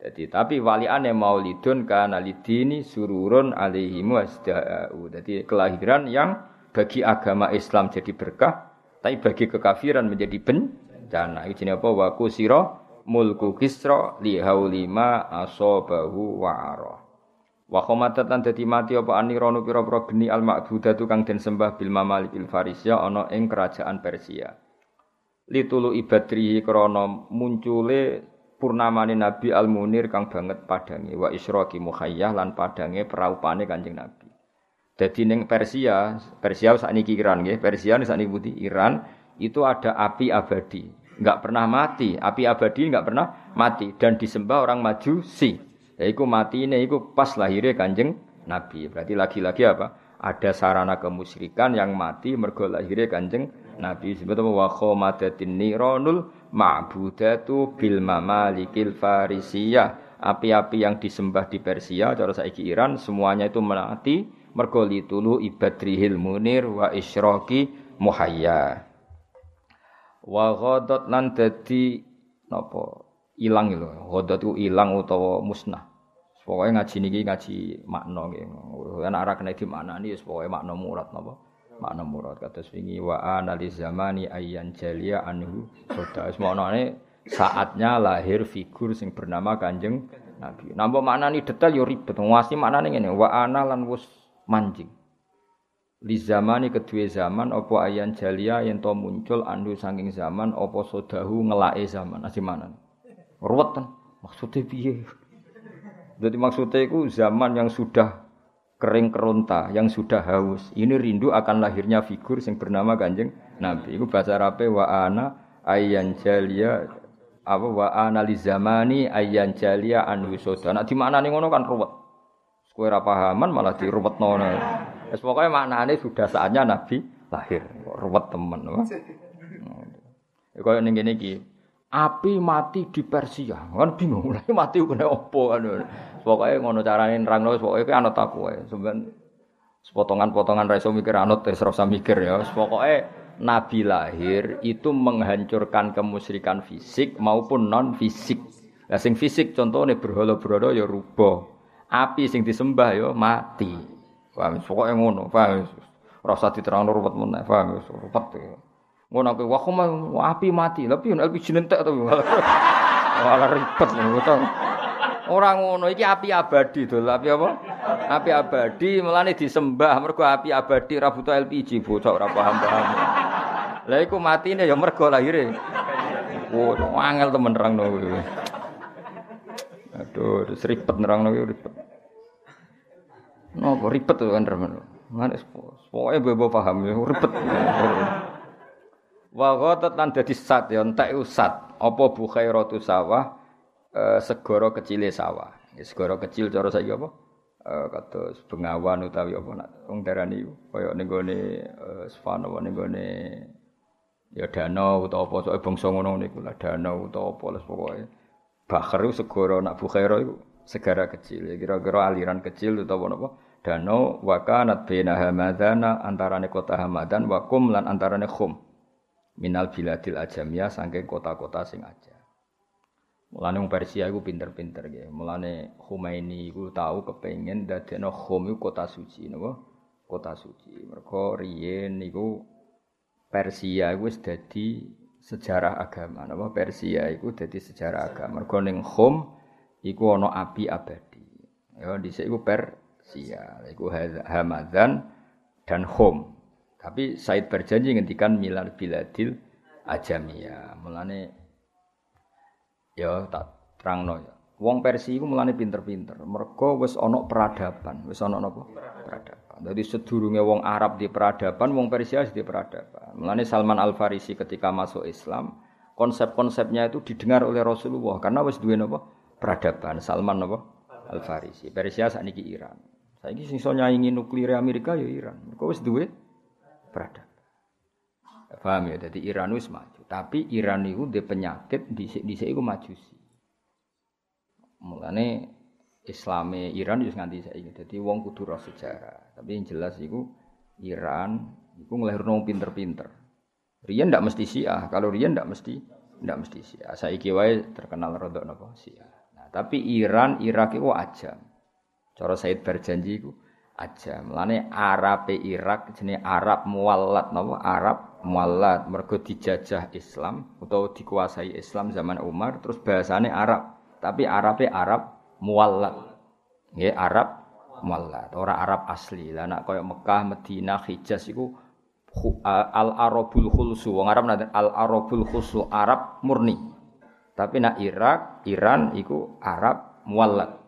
Jadi tapi waliane maulidun karena lidini sururun alaihim wasda'u. Jadi kelahiran yang bagi agama Islam jadi berkah, tapi bagi kekafiran menjadi bencana. Ini apa? Wa kusira mulku kisra li haulima asabahu wa ara. Wa khomatatan dadi mati apa anirono pira-pira geni al ma'budatu kang den sembah bil mamalikil farisia ana ing kerajaan Persia. Litulu ibadrihi krana muncule purnamane Nabi Al Munir kang banget padange wa isyraqi muhayyah lan padange peraupane Kanjeng Nabi. Jadi neng Persia, Persia saat ini Iran ya, Persia saat ini putih Iran itu ada api abadi, nggak pernah mati, api abadi nggak pernah mati dan disembah orang majusi. Ya, iku mati ini, iku pas lahirnya kanjeng Nabi. Berarti lagi-lagi apa? Ada sarana kemusyrikan yang mati mergo lahirnya kanjeng Nabi. Sebetulnya wa khomadatin nironul ma'budatu bil mamalikil farisiyah. Api-api yang disembah di Persia, cara saiki Iran, semuanya itu mati mergo litulu ibadrihil munir wa isyraqi muhayya. Wa ghadat lan dadi napa ilang lho. Ghadat ku ilang utawa musnah. Pokoke ngaji niki ngaji makna nggih. Ana ora kena dimaknani wis pokoke makna murad napa? Makna murad. Kados wingi wa analiz zamani ayyan jalia anhu. Soda wis maknane saatnya lahir figur sing bernama Kanjeng Nabi. Nambah maknani detail yo ribet. Ngwasi maknane ngene wa ana lan wus mancing. Li zamani kedua zaman opo ayan jalia yang to muncul andu saking zaman opo sodahu ngelae zaman asih mana? Ruwet kan? Maksudnya piye? Jadi maksudnya itu zaman yang sudah kering keronta, yang sudah haus. Ini rindu akan lahirnya figur yang bernama Kanjeng Nabi. Itu bahasa Arabe wa ana ayan jalia apa wa ana li zamani ayan jalia anhu soda. Nah di mana nih ngono kan ruwet. Kue ora pahaman malah diruwetno. Wis pokoke maknane sudah saatnya Nabi lahir. Ruwet temen. Kaya ning kene iki. Api mati di Persia. Kan bingung. Lha mati kena opo kan. Pokoke ngono carane nerangno pokoke ki anut aku wae. Sampeyan potongan-potongan ra iso mikir anut wis ora mikir ya. Pokoke Nabi lahir itu menghancurkan kemusyrikan fisik maupun non fisik. Lah sing fisik contohnya berhala-berhala ya rubah. Api sing disembah ya mati. Paham? Pokoke ngono, paham? Ora usah diterangno ruwet meneh, paham? Ruwet. Ngono aku wah api mati. Lah piye LPG nentek to. Malah ribet ngono. Ora ngono iki api abadi to. Api apa? Api abadi melane disembah mergo api abadi ra butuh LPG bocah ora paham-paham. Lah iku matine ya mergo lahire. Oh, angel temen nerangno kuwi. Aduh, wis ribet nerangno kuwi ribet. Nopo ribet to kan remen. Ngene pokoke bebo paham ya ribet. Wa ghatat lan dadi sat ya entek usat. Apa khairatu sawah eh, segara sawah. Ya, segara kecil cara saiki apa? Eh, kados bengawan utawi apa nak wong darani kaya ning gone eh, Svana ning gone ya danau utawa apa soal bangsa ngono niku lah danau utawa apa les pokoke. Bahar itu segara nak bu khairah itu segara kecil. Ya kira-kira aliran kecil utawa apa? Danau wa kanat baina hamadana antarane kota Hamadan wa lan antarane khum minal biladil ajamiyah saking kota-kota sing aja. Mulane wong Persia iku pinter-pinter nggih. Mulane Khomeini iku tahu kepengin dadekno Khom iku kota suci napa? Kota suci. Mergo riyen niku Persia iku wis sejarah agama napa? Persia iku dadi sejarah agama. Mergo ning Khom iku ana api abadi. Ya dhisik iku Persia. Iku Hamadan dan Khom. Tapi Said berjanji ngendikan milal biladil ajamia. Mulane ya tak terangno ya. Wong Persia iku mulane pinter-pinter. Mergo wis ana peradaban, wis ana napa? Peradaban. Jadi sedurunge wong Arab di peradaban, wong Persia di peradaban. Mulane Salman Al Farisi ketika masuk Islam, konsep-konsepnya itu didengar oleh Rasulullah karena wis duwe napa? Peradaban. Salman napa? Al Farisi. Persia sakniki Iran. Saiki sing iso nyaingi nuklir Amerika ya Iran. Mergo wis duwe peradaban. Paham ya? Jadi Iran wis maju. Tapi Iran itu di penyakit di dhisik iku majusi. Mulane Islame Iran wis nganti saiki. Jadi wong kudu roh sejarah. Tapi yang jelas iku Iran iku nglahirno pinter-pinter. Rian ndak mesti Syiah. Kalau Rian ndak mesti ndak mesti Syiah. Saiki wae terkenal rodok napa Syiah. Nah, tapi Iran, Irak itu aja. Cara Said berjanji iku aja. Mulane Arab Irak jenenge Arab muallat napa? Arab muallat mergo dijajah Islam utawa dikuasai Islam zaman Umar terus bahasane Arab. Tapi Arabe Arab muallat. Nggih Arab muallat, ora Arab asli. Lah nek kaya Mekah, Madinah, Hijaz iku al Arabul khulsu. Wong Arab nanti al Arabul khulsu Arab murni. Tapi nak Irak, Iran iku Arab muallat.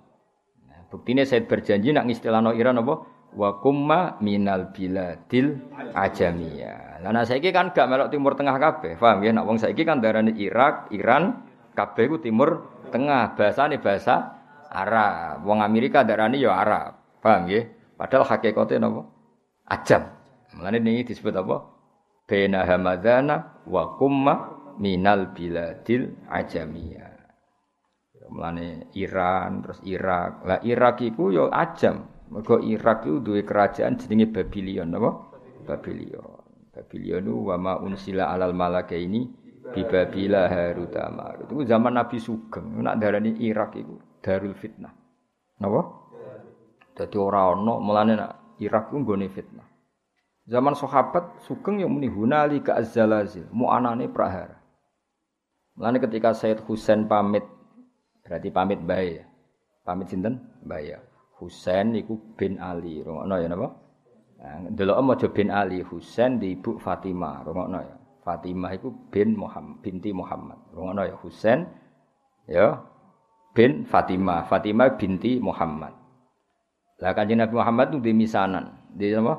Buktine saya berjanji nak ngistilahno Iran apa? Wa kumma minal biladil ajamiyah. Lah nek saiki kan gak melok timur tengah kabeh. Paham ya? Nek wong saiki kan darane Irak, Iran, kabeh ku timur tengah. Bahasane bahasa Arab. Wong Amerika darani ya Arab. Paham ya? Padahal hakikate napa? Ajam. Mulane ini disebut apa? Baina hamadana wa kumma minal biladil ajamiyah. Mulane Iran terus Irak. Lah Irak iku yo ajam. Mergo Irak iku duwe kerajaan jenenge Babylon apa? Babylon. Babylon itu wa ma unsila alal malaka ini bi Babila Harut Marut. Itu zaman Nabi Sugeng. Nak darani Irak iku darul fitnah. Napa? Dadi ora ana mulane nak Irak ku nggone fitnah. Zaman sahabat Sugeng yang muni hunali ka azzalazil, mu anane prahara. Mulane ketika Said Husain pamit Berarti pamit bae ya. Pamit sinten? Bae ya. Husain iku bin Ali. Rungokno ya napa? Nah, delok maca bin Ali Husain di ibu Fatimah. Rungokno ya. Fatimah iku bin Muhammad, binti Muhammad. Rungokno ya Husain ya bin Fatimah. Fatimah binti Muhammad. Lah kanjeng Nabi Muhammad itu di misanan. Di apa?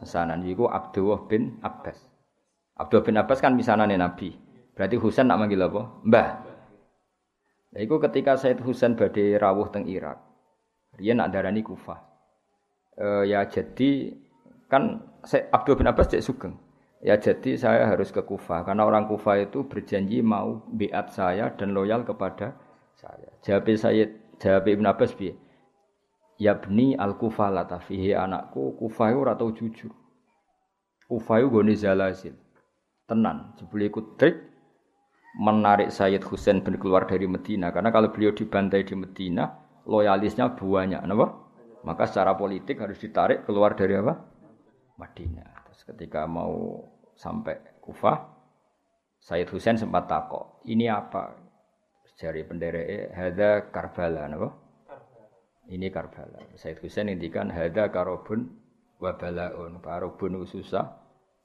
Misanan iku Abdullah bin Abbas. Abdullah bin Abbas kan misanane Nabi. Berarti Husain nak manggil apa? Mbah. Nah, itu ketika Said Husain badai rawuh teng Irak. Dia nak darani Kufah. E, ya jadi kan Abdul bin Abbas cek sugeng. Ya jadi saya harus ke Kufah karena orang Kufah itu berjanji mau biat saya dan loyal kepada saya. Jawab saya jawab Ibn Abbas bi. Ya bni al Kufah latafihi anakku Kufah itu ratau jujur. Kufah itu goni zalazil. Tenan, jebule iku trik menarik Sayyid Husain bin keluar dari Medina karena kalau beliau dibantai di Medina loyalisnya banyak, kenapa? Maka secara politik harus ditarik keluar dari apa? Madinah. Terus ketika mau sampai Kufah, Sayyid Husain sempat takok, ini apa? Jari pendereke, hada Karbala, napa? Ini Karbala. Sayyid Husain ngendikan hada karobun wa balaun. Karobun susah,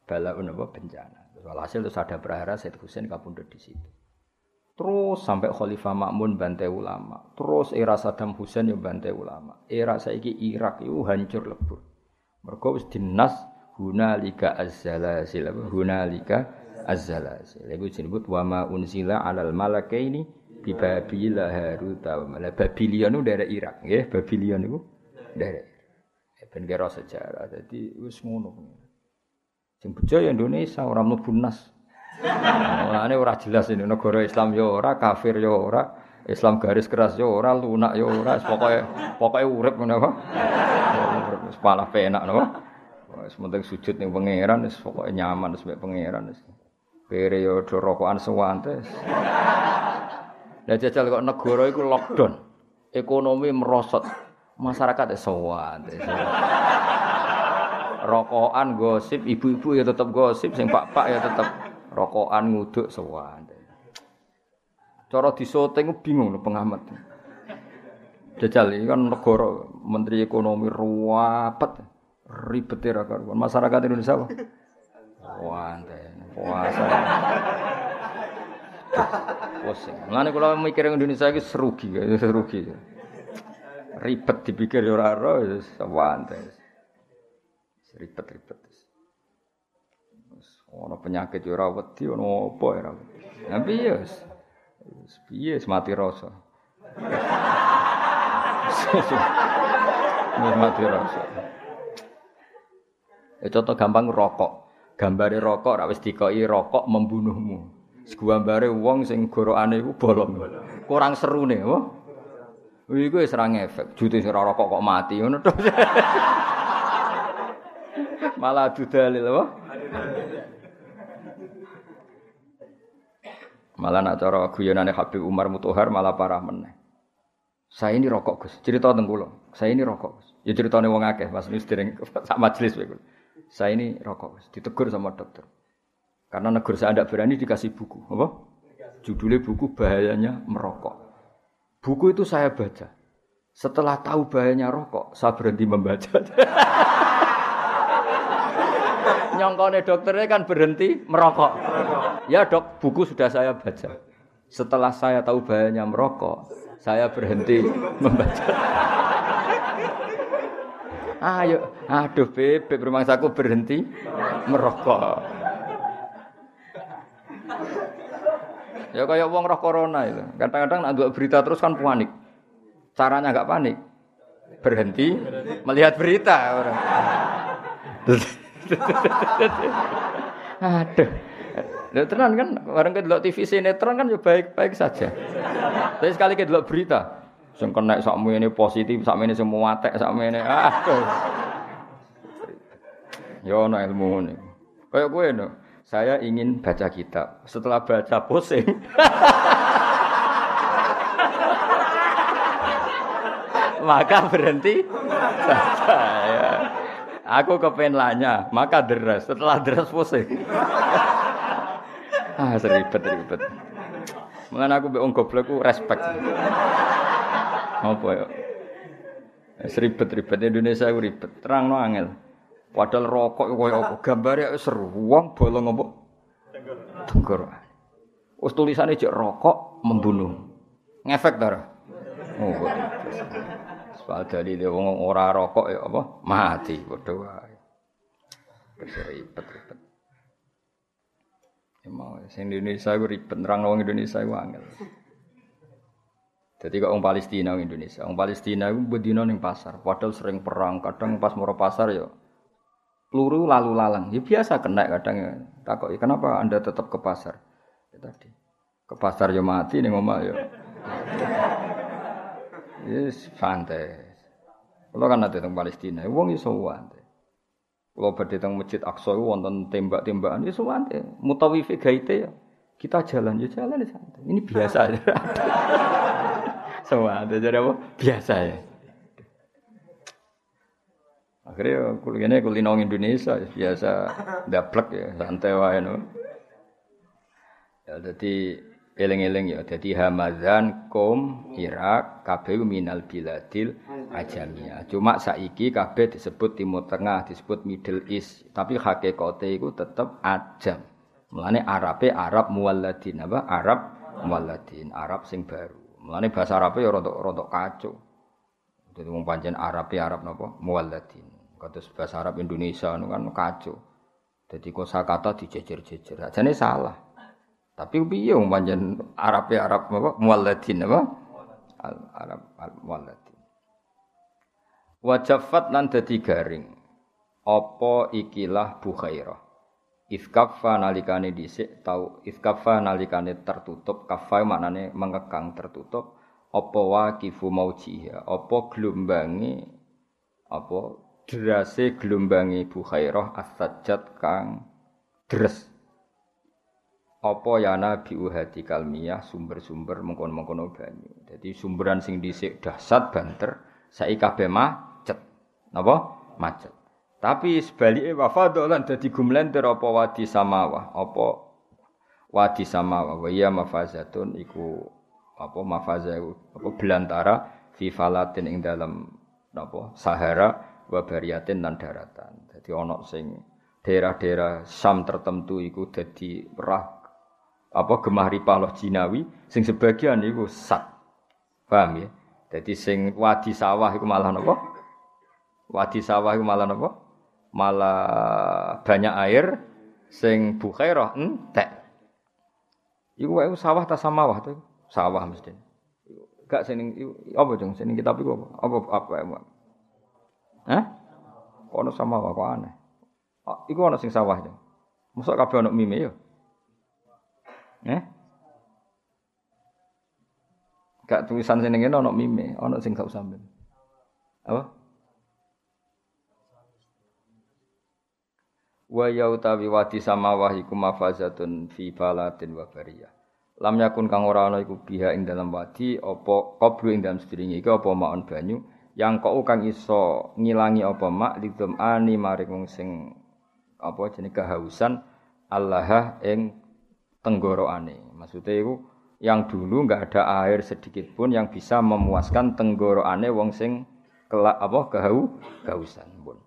balaun apa bencana. Walhasil terus ada prahara Said Husain kapundhut di situ. Terus sampai Khalifah Makmun bantai ulama. Terus era Saddam Hussein yang bantai ulama. Era saiki Irak itu hancur lebur. Mergo wis dinas hunalika azzalasil. Hunalika azzalasil. Iku disebut wa ma unzila alal malakaini bi Babila Harut wa Babilion itu dari Irak, nggih. Babilion itu dari Ben kira sejarah. Jadi wis ngono. Sing bejo ya Indonesia ora mlebu nas. Mulane ora jelas ini negara Islam ya ora, kafir ya ora, Islam garis keras ya ora, lunak ya ora, pokoke pokoke urip ngono apa. Wis malah penak napa. Wis penting sujud ning pangeran wis pokoke nyaman wis mek pangeran wis. Yo do rokokan sewantes. Lah jajal kok negara iku lockdown. Ekonomi merosot. Masyarakat ya sewantes rokokan gosip, ibu-ibu ya tetap gosip, sing pak-pak ya tetap rokokan nguduk sewan. Cara disoting bingung pengamat. Jajal ini kan negara menteri ekonomi ruwapet ribet karuan. Masyarakat Indonesia apa? Wante, puasa. Pusing. Mulane kula mikir Indonesia iki serugi, serugi. Ribet dipikir ora ora wis wante ribet-ribet. Ono penyakit ora wedi, ono apa ora. Ya piye wis. Piye mati rasa. mati rasa. Ya contoh gampang rokok. Gambare rokok ora wis dikoki rokok membunuhmu. Segambare wong sing gorokane iku bolong. Kurang serune, apa? Iku wis ora ngefek. Jute ora rokok kok mati ngono to. Malah adu dalil apa? Malah nak cara guyonane Habib Umar Mutohar malah parah meneh. Saya ini rokok Gus. Cerita tentang kula. Saya ini rokok Gus. Ya ceritane wong akeh pas wis dereng sak majelis kowe. Saya ini rokok Gus. Ditegur sama dokter. Karena negara saya tidak berani dikasih buku, apa? Judulnya buku bahayanya merokok. Buku itu saya baca. Setelah tahu bahayanya rokok, saya berhenti membaca. nyongkone dokternya kan berhenti merokok. Ya dok, buku sudah saya baca. Setelah saya tahu bahayanya merokok, saya berhenti membaca. Ayo, aduh bebek rumahsaku berhenti merokok. Ya kayak uang roh corona itu. Kadang-kadang nak berita terus kan panik. Caranya nggak panik. Berhenti melihat berita orang. Aduh. Lha tenan kan bareng kedelok TV sinetron kan ya baik-baik saja. Tapi sekali kedelok berita sing kena sakmene positif, sakmene semua atek, sakmene aduh. Ya ono ilmu ngene. Kayak kowe no. Saya ingin baca kitab. Setelah baca pusing. Maka berhenti saya. Aku kepen lanya, maka deres. Setelah deres pusing. ah, seribet ribet. Mengen aku mbek goblok ku respect. Apa ya? Seribet-ribet Indonesia ku ribet. Terang no angel. Padahal rokok koyo apa? Gambare seru. Wong bolong apa? Tenggorokan. Wis tulisane jek rokok membunuh. Ngefek ta Oh, Soal dalile wong ora rokok ya apa? Mati padha wae. Ribet-ribet. Ya mau sing Indonesia ku ribet nerang wong Indonesia ku angel. Jadi kok orang Palestina orang Indonesia, orang Palestina itu berdino ning pasar, padahal sering perang, kadang pas mau pasar ya peluru lalu lalang, ya biasa kena kadang ya. Takut, ya kenapa anda tetap ke pasar? Ya tadi ke pasar ya mati nih ngomong ya. Yes, santai. Kalau kan nanti tentang Palestina, wong iso wante. Kalau badhe teng Masjid Aqsa wonten tembak-tembakan ya suwante. Mutawifi gaite ya. Kita jalan ya jalan ya santai. Ini biasa aja. Suwante jadi apa? Biasa ya. Akhirnya kuliahnya kulino Indonesia biasa daplek ya santai wae no. Ya jadi eling-eling ya dadi Hamadan Kom Irak kabeh minal biladil ajamiyah. Cuma saiki kabeh disebut Timur Tengah disebut Middle East tapi hakikate iku tetep ajam. Mulane Arabe Arab muwalladin apa? Arab muwalladin Arab sing baru. Mulane bahasa Arabe ya rontok-rontok kacau. Jadi wong pancen Arabe Arab napa? Muwalladin kados bahasa Arab Indonesia kan kacau jadi kosakata dijejer-jejer ajane salah tapi piye wong pancen ya Arab apa mualladin apa? Al Arab al mualladin. Wajafat lan dadi garing. Apa ikilah bukhairah. Ifkafa nalikane dhisik tau ifkafa nalikane tertutup kafa maknane mengekang tertutup apa waqifu maujiha apa gelombangi apa derase gelombangi bukhairah as-sajjad kang dres apa ya nabi uhadi kalmiyah sumber-sumber mengkono-mengkono banyu. Jadi sumberan sing dhisik dahsyat banter saiki kabeh macet. Napa? Macet. Tapi sebaliknya wafadolan dadi gumlenter apa wadi samawa, apa wadi samawa wa ya mafazatun iku apa mafaza apa belantara fi falatin ing dalam napa Sahara wa bariyatin lan daratan. Jadi ana sing daerah-daerah Sam tertentu iku dadi rah apa gemah ripah jinawi sing sebagian iku sat. Paham ya? Jadi sing wadi sawah iku malah napa? Wadi sawah iku malah napa? Malah banyak air sing bukhairah entek. Iku wae sawah ta samawah tuh. Sawah mesti. Gak sing apa jeng sing kitab iku apa? Apa apa apa? Hah? Kono samawah kok aneh. Oh, iku ana sing sawah jeng. Mosok kabeh ana mime ya? Eh? Gak tulisan sini ngene ana mime, ana sing gak usah Apa? Wa yautawi wadi samawah iku mafazatun fi balatin wa bariyah. Lam yakun kang ora ana iku biha ing dalam wadi apa qablu ing dalam sedringe iku apa maon banyu yang kau kang iso ngilangi apa mak lidum ani wong sing apa jenenge kehausan Allah ing tenggorokane. Maksudnya itu yang dulu nggak ada air sedikit pun yang bisa memuaskan tenggorokane wong sing kelak apa kehau kehausan pun.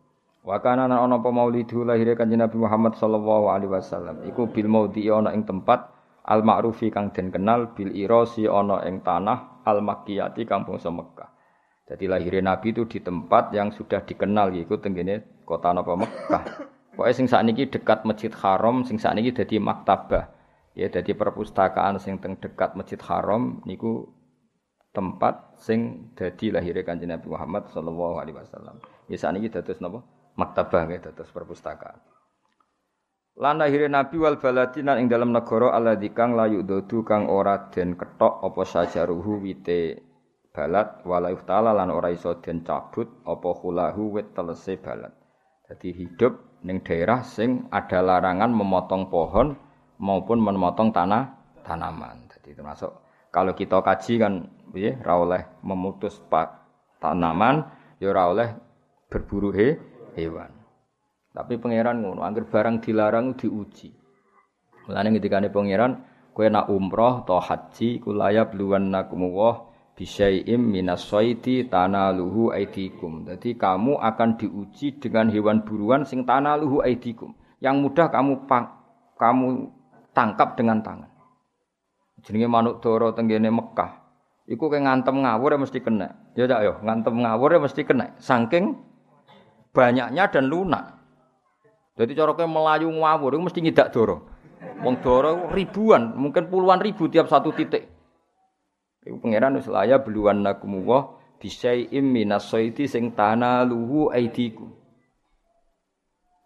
Wa kana ana apa maulidu lahir kanjeng Nabi Muhammad sallallahu alaihi wasallam iku bil maudi ana ing tempat al ma'rufi kang den kenal bil irasi ana ing tanah al makkiyati kampung Mekah. Jadi lahirnya Nabi itu di tempat yang sudah dikenal yaitu tenggene kota napa Mekah. Pokoknya sing sakniki dekat Masjid Haram, sing sakniki dadi maktabah. Ya jadi perpustakaan sing teng dekat Masjid Haram niku tempat sing dadi lahir Kanjeng Nabi Muhammad sallallahu alaihi wasallam. Ya sakniki dados napa? Maktabah nggih dados perpustakaan. Lan lahir Nabi wal baladina ing dalam negara alladzi kang layu dodu kang ora den ketok apa sajaruhu wite balat wala ta'ala lan ora iso den cabut apa khulahu wit telese balat. Jadi hidup ning daerah sing ada larangan memotong pohon maupun memotong tanah tanaman. Jadi termasuk kalau kita kaji kan ya oleh memutus pak tanaman ya ora oleh berburu he, hewan. Tapi pangeran ngono, angger barang dilarang diuji. Mulane ngendikane pangeran, kowe nak umroh atau haji kulaya bluwannakum wa bisyai'im minas saidi tanaluhu aidikum. Jadi kamu akan diuji dengan hewan buruan sing tanaluhu aidikum. Yang mudah kamu kamu tangkap dengan tangan. Jenenge manuk doro tenggene Mekah. Iku kayak ngantem ngawur ya mesti kena. Ya cak yo, ngantem ngawur ya mesti kena. Saking banyaknya dan lunak. Jadi cara kayak melayu ngawur itu mesti ngidak doro. Wong doro ribuan, mungkin puluhan ribu tiap satu titik. Iku pangeran wis laya beluan nakumullah bisyai'im minas saidi sing luhu aidiku.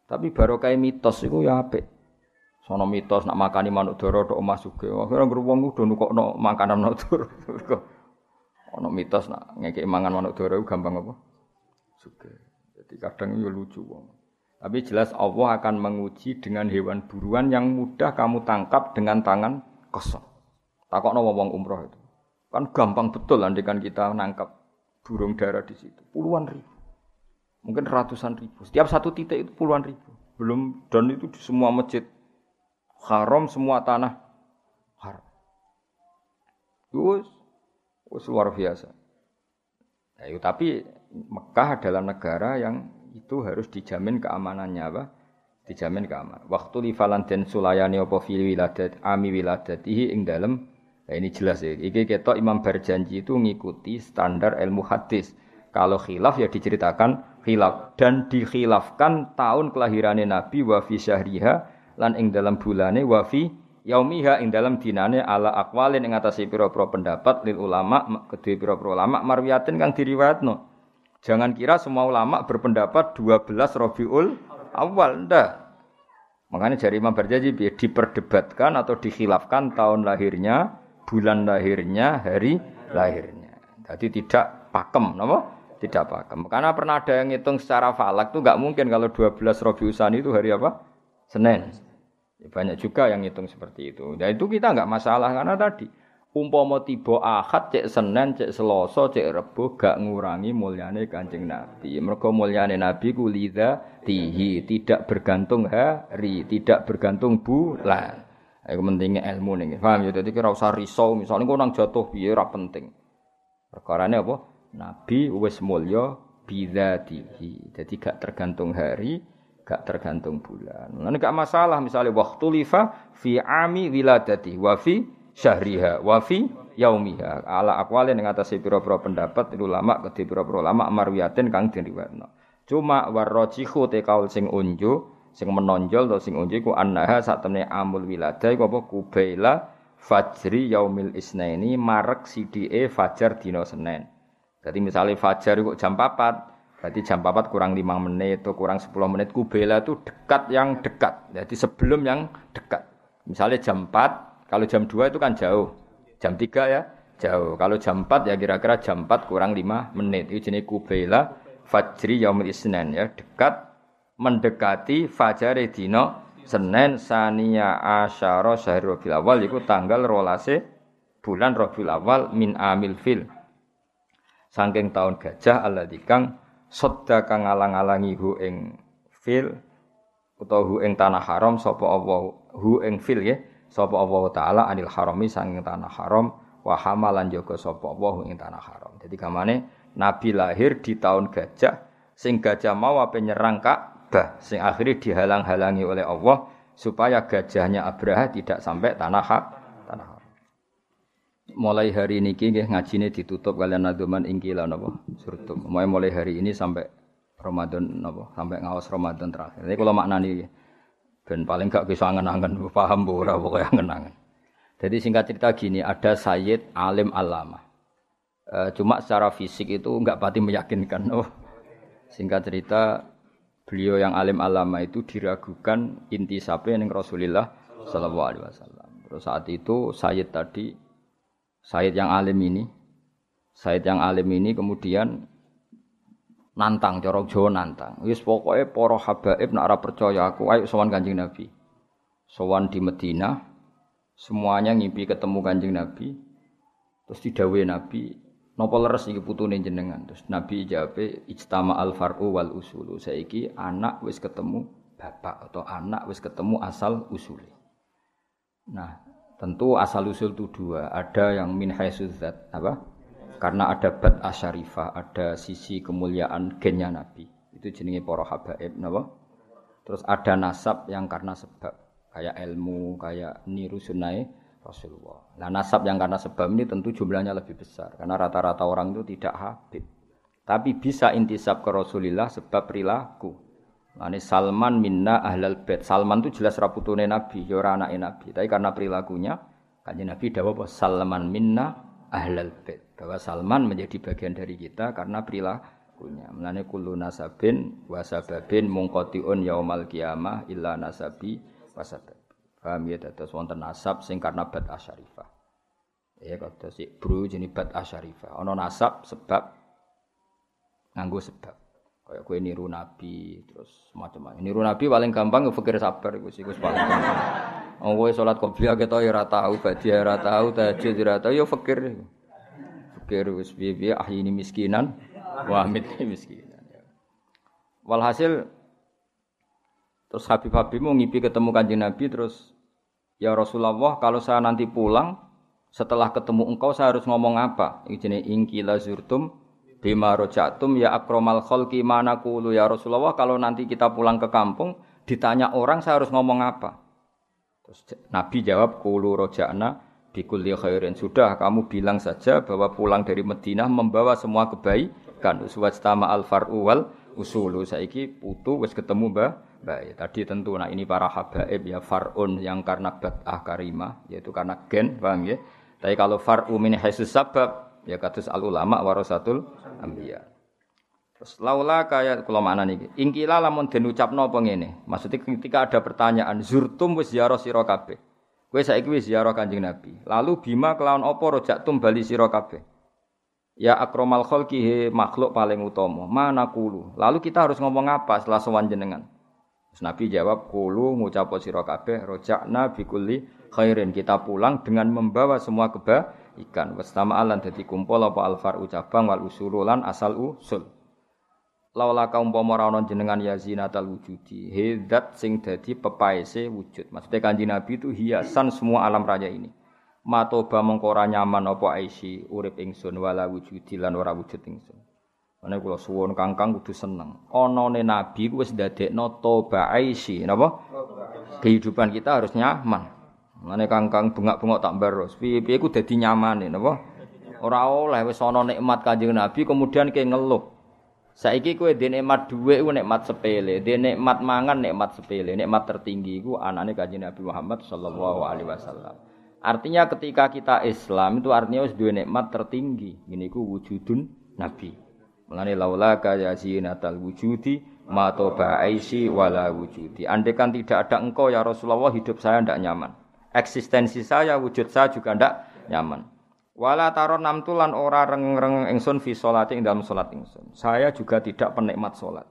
Tapi barokah mitos iku ya apik. Sono mitos nak makani manuk doro tok omah sugih. Akhire wong udah nukokno makanan manuk doro. Ono mitos nak ngekek mangan manuk doro gampang apa? Sugih. Jadi kadang yo lucu wong. Tapi jelas Allah akan menguji dengan hewan buruan yang mudah kamu tangkap dengan tangan kosong. Takokno wong umroh itu. Kan gampang betul andikan kita nangkap burung dara di situ. Puluhan ribu. Mungkin ratusan ribu. Setiap satu titik itu puluhan ribu. Belum dan itu di semua masjid haram, semua tanah haram. Terus, terus luar biasa. Itu, tapi Mekah adalah negara yang itu harus dijamin keamanannya apa? Dijamin keamanan. Waktu lifalan den sulayani apa fil wiladat ami wiladatihi ing dalem nah ini jelas ya. Iki ketok Imam berjanji itu ngikuti standar ilmu hadis. Kalau khilaf ya diceritakan khilaf dan dikhilafkan tahun kelahirannya Nabi wa fi syahriha lan ing dalam bulane wa fi yaumiha ing dalam dinane ala akwalin ing atase pira-pira pendapat lil ulama kedue pira-pira ulama marwiyatin kang diriwayatno Jangan kira semua ulama berpendapat 12 Rabiul Awal, ndak. Makanya jari Imam Barjaji diperdebatkan atau dikhilafkan tahun lahirnya, bulan lahirnya, hari lahirnya. Jadi tidak pakem, nama? Tidak pakem. Karena pernah ada yang ngitung secara falak tuh nggak mungkin kalau 12 Rabiul Sani itu hari apa? Senin. Ya, banyak juga yang ngitung seperti itu. Dan itu kita nggak masalah karena tadi umpama tiba Ahad cek Senin cek Selasa cek Rebo gak ngurangi mulyane Kanjeng Nabi. Mergo mulyane Nabi ku lidza tihi tidak bergantung hari, tidak bergantung bulan. Iku pentingnya ilmu nih. Paham ya? Jadi kira usah risau misalnya kau nang jatuh biar ora penting. Perkarane apa? Nabi wis mulya bidzatihi. Jadi gak tergantung hari, gak tergantung bulan. Lan gak masalah misalnya waktu lifa fi ami wiladati wa fi syahriha wa fi yaumiha ala aqwalin ing atase pira-pira pendapat ulama kedhe pira-pira ulama marwiyatin kang diriwayatno cuma warrajihu te kaul sing unju sing menonjol atau sing unju ku annaha sak temne amul wilada iku apa kubaila fajri yaumil isnaini marek sidike fajar dina Senin. Jadi misalnya fajar kok jam 4, berarti jam 4 kurang 5 menit atau kurang 10 menit kubela itu dekat yang dekat. Jadi sebelum yang dekat. Misalnya jam 4 kalau jam 2 itu kan jauh. Jam 3 ya jauh. Kalau jam 4 ya kira-kira jam 4 kurang 5 menit. Itu jenis kubela fajri yaumul isnen ya. Dekat mendekati fajar dino Senin sania asyara syahr Rabiul Awal itu tanggal rolase bulan Rabiul Awal min amil fil. Saking tahun gajah Allah dikang sodda kang alang-alangi hu ing fil utawa hu ing tanah haram sapa Allah hu ing fil ya sapa Allah taala anil harami sanging tanah haram wa hamalan jaga sapa Allah ing tanah haram. Jadi kamane Nabi lahir di tahun gajah sing gajah mau apa nyerang Ka'bah sing akhirnya dihalang-halangi oleh Allah supaya gajahnya Abraha tidak sampai tanah hak tanah haram. Mulai hari ini nggih ngajine ditutup kalian naduman ingkila napa surtum. Mulai mulai hari ini sampai Ramadan napa sampai ngawas Ramadan terakhir. Ini kalau maknani dan paling gak bisa angen-angen paham bu ora pokoknya angen-angen. Jadi singkat cerita gini, ada Sayyid Alim Alama. E, cuma secara fisik itu enggak pati meyakinkan. Oh, singkat cerita beliau yang alim alama itu diragukan inti sapi yang Rasulullah Shallallahu Alaihi Wasallam. Terus saat itu Sayyid tadi, Sayyid yang alim ini, Sayyid yang alim ini kemudian nantang cara Jawa nantang. Wis pokoke para habaib ora percaya aku ayo sowan Kanjeng Nabi. Sowan di Medina semuanya ngimpi ketemu Kanjeng Nabi. Terus didhawuhi Nabi, napa leres iki putune jenengan? Terus Nabi jawab, ijtama al far'u wal usulu. Saiki anak wis ketemu bapak atau anak wis ketemu asal usule. Nah, tentu asal usul itu dua. Ada yang min haisudzat, apa? karena ada bat asyarifah, ada sisi kemuliaan gennya Nabi. Itu jenenge para habaib, napa? Terus ada nasab yang karena sebab, kayak ilmu, kayak niru sunnah Rasulullah. Nah nasab yang karena sebab ini tentu jumlahnya lebih besar, karena rata-rata orang itu tidak habib. Tapi bisa intisab ke Rasulullah sebab perilaku. Ini Salman minna ahlal bait. Salman itu jelas raputune Nabi, ya ora anake Nabi. Tapi karena perilakunya, kanjeng Nabi dawuh Salman minna ahlal bait bahwa Salman menjadi bagian dari kita karena perilakunya. Mulane kullu nasabin wa sababin munqatiun yaumal qiyamah illa nasabi wa sabab. Paham ya dados wonten nasab sing karena bad asyarifah. Ya kata si bro jenis bad asyarifah. Ono nasab sebab nganggo sebab. Kayak kue niru nabi terus macam-macam. Niru nabi paling gampang ya fikir sabar iku sih paling gampang. Oh kowe salat qobliyah ketok ya ora tau, badiah ora tau, tahajud ora tau ya fikir. Fikir wis piye-piye miskinan wa amitni miskinan. Walhasil terus Habib-Habib mau ngipi ketemu kanjeng Nabi terus ya Rasulullah kalau saya nanti pulang setelah ketemu engkau saya harus ngomong apa? Ini jenis ingkila zurtum bima rojatum ya akromal kholki mana kulu. Ya Rasulullah kalau nanti kita pulang ke kampung ditanya orang saya harus ngomong apa? Terus Nabi jawab kulu rojana bikulli khairin. Sudah kamu bilang saja bahwa pulang dari Madinah membawa semua kebaikan. Uswastama al far'u wal usulu. Saiki putu wis ketemu mbah baik tadi tentu nah ini para habaib ya far'un yang karena bat'ah karimah yaitu karena gen paham ya tapi kalau far'u min haisus sabab ya kados al ulama warasatul anbiya terus laula kaya kula mana niki ingkila lamun den ucapno apa ngene maksudnya ketika ada pertanyaan zurtum wis ziarah sira kabeh kowe saiki wis ziarah kanjeng nabi lalu bima kelawan apa rojaktum bali sira kabeh Ya akromal khalqi makhluk paling utama. Mana kulu? Lalu kita harus ngomong apa setelah sowan jenengan? Terus Nabi jawab, "Kulu ngucap sira kabeh rojakna bikulli khairin." Kita pulang dengan membawa semua keba ikan. Wastama alan dadi kumpul apa alfar ucapang wal usululan asal usul. Laula kaum umpama ora jenengan ya zinatal wujudi. Hedat sing dadi pepaese wujud. Maksudnya kanji nabi itu hiasan semua alam raya ini. Matoba mengkora nyaman apa aisi urip ingsun wala wujudi lan ora wujud ingsun Ane kula suwun kangkang kudu seneng. Onone nabi ku wis ndadekno toba aisi, napa? Kehidupan kita harus nyaman. Mane kangkang bengak-bengok tak baros. Piye-piye ku dadi nyamane napa? Ora oleh wis ana nikmat Kanjeng Nabi kemudian ke ngeluh. Saiki kowe dhe nikmat dhuwit ku nikmat sepele, dhe nikmat mangan nikmat sepele, nikmat tertinggi iku anane Kanjeng Nabi Muhammad sallallahu alaihi wasallam. Artinya ketika kita Islam itu artinya wis duwe nikmat tertinggi. Ngene iku wujudun nabi. Mulane laula kaya zinatal wujudi ma toba aisi wala wujudi. Andaikan tidak ada engkau ya Rasulullah hidup saya tidak nyaman eksistensi saya, wujud saya juga ndak nyaman. Wala taron namtulan ora reng-reng ingsun fi sholati ing dalam salat ingsun. Saya juga tidak penikmat salat.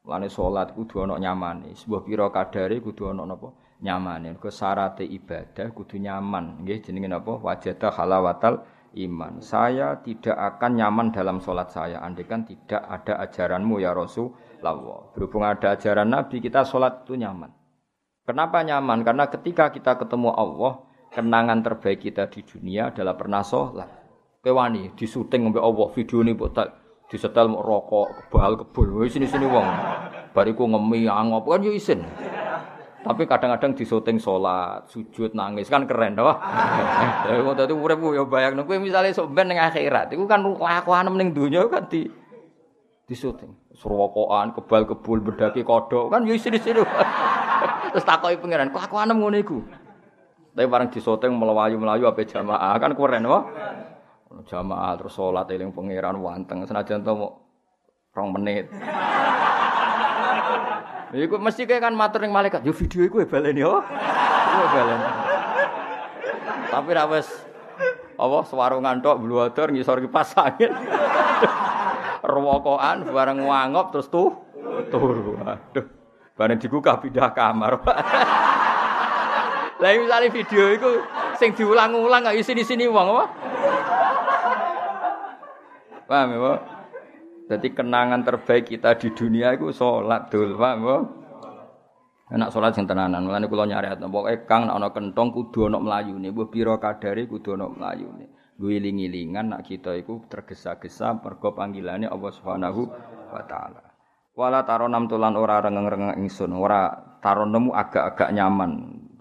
Lane salat kudu ana nyamane. Sebuah pira kadare kudu ana napa? Nyamane. Syaratte ibadah kudu nyaman. Nggih jenenge napa? Wajada halawatal iman. Saya tidak akan nyaman dalam salat saya andekan tidak ada ajaranmu ya Rasulullah. Berhubung ada ajaran Nabi, kita salat itu nyaman. Kenapa nyaman? Karena ketika kita ketemu Allah, kenangan terbaik kita di dunia adalah pernah sholat. Kewani di syuting sampai Allah video ini buat disetel mau rokok kebal kebul sini sini wong bariku ngemi angop kan yo isin Tapi kadang-kadang disoting sholat, sujud, nangis, kan keren toh. Tapi waktu itu urip yo bayangno kowe misale sok ben ning akhirat, iku kan lakuan ning donya kan di disoting. Surwokoan, kebal kebul bedaki kodok, kan yo isine-isine. Terus takoki pangeran, kok aku ngene iku? Tapi bareng disoting melayu-melayu ape jamaah, kan keren toh. jamaah terus sholat eling pangeran wanteng senajan to rong menit Iku mesti kayak kan matur ning malaikat, yo video iku baleni yo. Iku baleni. Tapi ra wis apa sewarungan tok bluwador ngisor kipas angin. Rewokokan bareng wangop terus tuh turu. Aduh. Bareng digugah pindah kamar. Lah misalnya video itu sing diulang-ulang gak sini-sini wong apa? Paham ya, Pak? Jadi kenangan terbaik kita di dunia itu sholat dul, paham ya? Enak sholat sing tenanan, mulane nyari pokoke Kang nek ana kentong kudu ana mlayune, mbuh pira kadare kudu ana mlayune. Guling-gilingan nak kita iku tergesa-gesa mergo panggilane Allah Subhanahu wa taala. Wala taronam tulan ora rengeng-rengeng ingsun, ora taronemu agak-agak nyaman.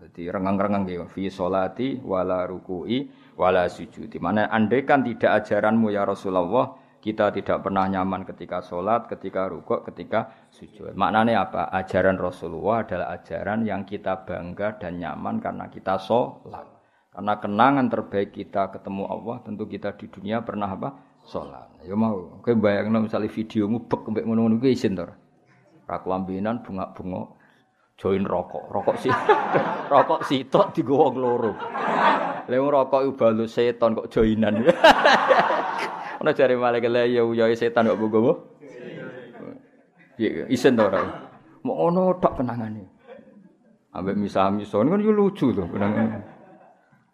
Jadi rengeng-rengeng ya fi solati wala ruku'i wala sujudi. Mana andaikan tidak ajaranmu ya Rasulullah, kita tidak pernah nyaman ketika sholat, ketika rukuk, ketika sujud. Maknanya apa? Ajaran Rasulullah adalah ajaran yang kita bangga dan nyaman karena kita sholat. Karena kenangan terbaik kita ketemu Allah, tentu kita di dunia pernah apa? sholat. Ya mau, kowe bayangno misalnya video bek mbek ngono-ngono kuwi isin to. Ra kelambinan bunga-bunga join rokok. Rokok sih. rokok sitok digowo loro. Lha rokok iku balu setan kok joinan. Ono jare malaikat lha ya uyahe setan kok gowo. Iya, isen to ora. Mau ngono tok kenangane. Ambek misah-misah kan yo lucu to kenangan.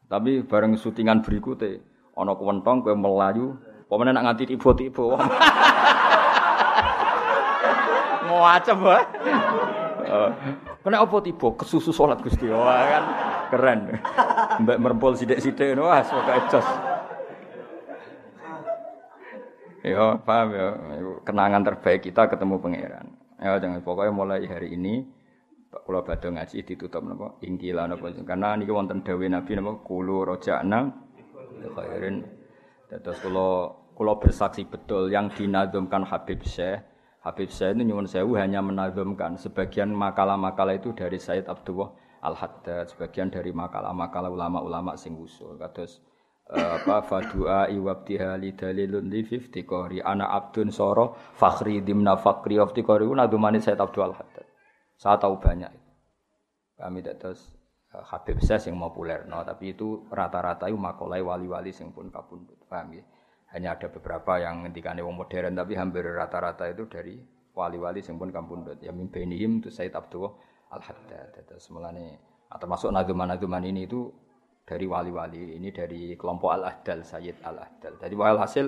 Tapi bareng syutingan berikutnya ana kewentong kowe melayu, pemene nak nganti tiba-tiba. Ngwacem wae. Eh, Kena apa tiba? Kesusu salat Gusti. Wah kan keren. Mbak merempol ngono wah pokoke jos. Ya, paham ya. Kenangan terbaik kita ketemu pangeran. Ya, jangan pokoknya mulai hari ini kula badhe ngaji ditutup napa ingkila napa karena niki wonten dawuh Nabi napa kulo rojakna khairin. Terus kula kula bersaksi betul yang dinadzumkan Habib Syekh Habib Syekh itu nyuwun sewu hanya menadzumkan sebagian makalah-makalah itu dari Said Abdullah Al-Haddad, sebagian dari makalah-makalah ulama-ulama sing usul. Kados apa fadua iwabtiha li dalilun li fiftiqori ana abdun soro fakhri dimna fakri waftiqori itu nadumani Said Abdul Al-Haddad. Saya tahu banyak. Kami terus eh, Habib Syekh yang populer, no, tapi itu rata-rata itu makolai wali-wali sing pun kapundhut. Paham ya? Hanya ada beberapa yang ngendikane wong modern tapi hampir rata-rata itu dari wali-wali sing pun kapundhut. Ya min bainihim itu Said Abdul Al-Haddad. Terus mulane ah, termasuk naduman-naduman ini itu dari wali-wali ini dari kelompok Al-Ahdal Sayyid Al-Ahdal. Jadi hasil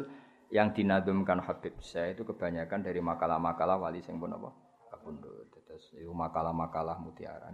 yang dinadumkan Habib saya itu kebanyakan dari makalah-makalah wali sing pun apa kapundhut. Terus makalah-makalah mutiara.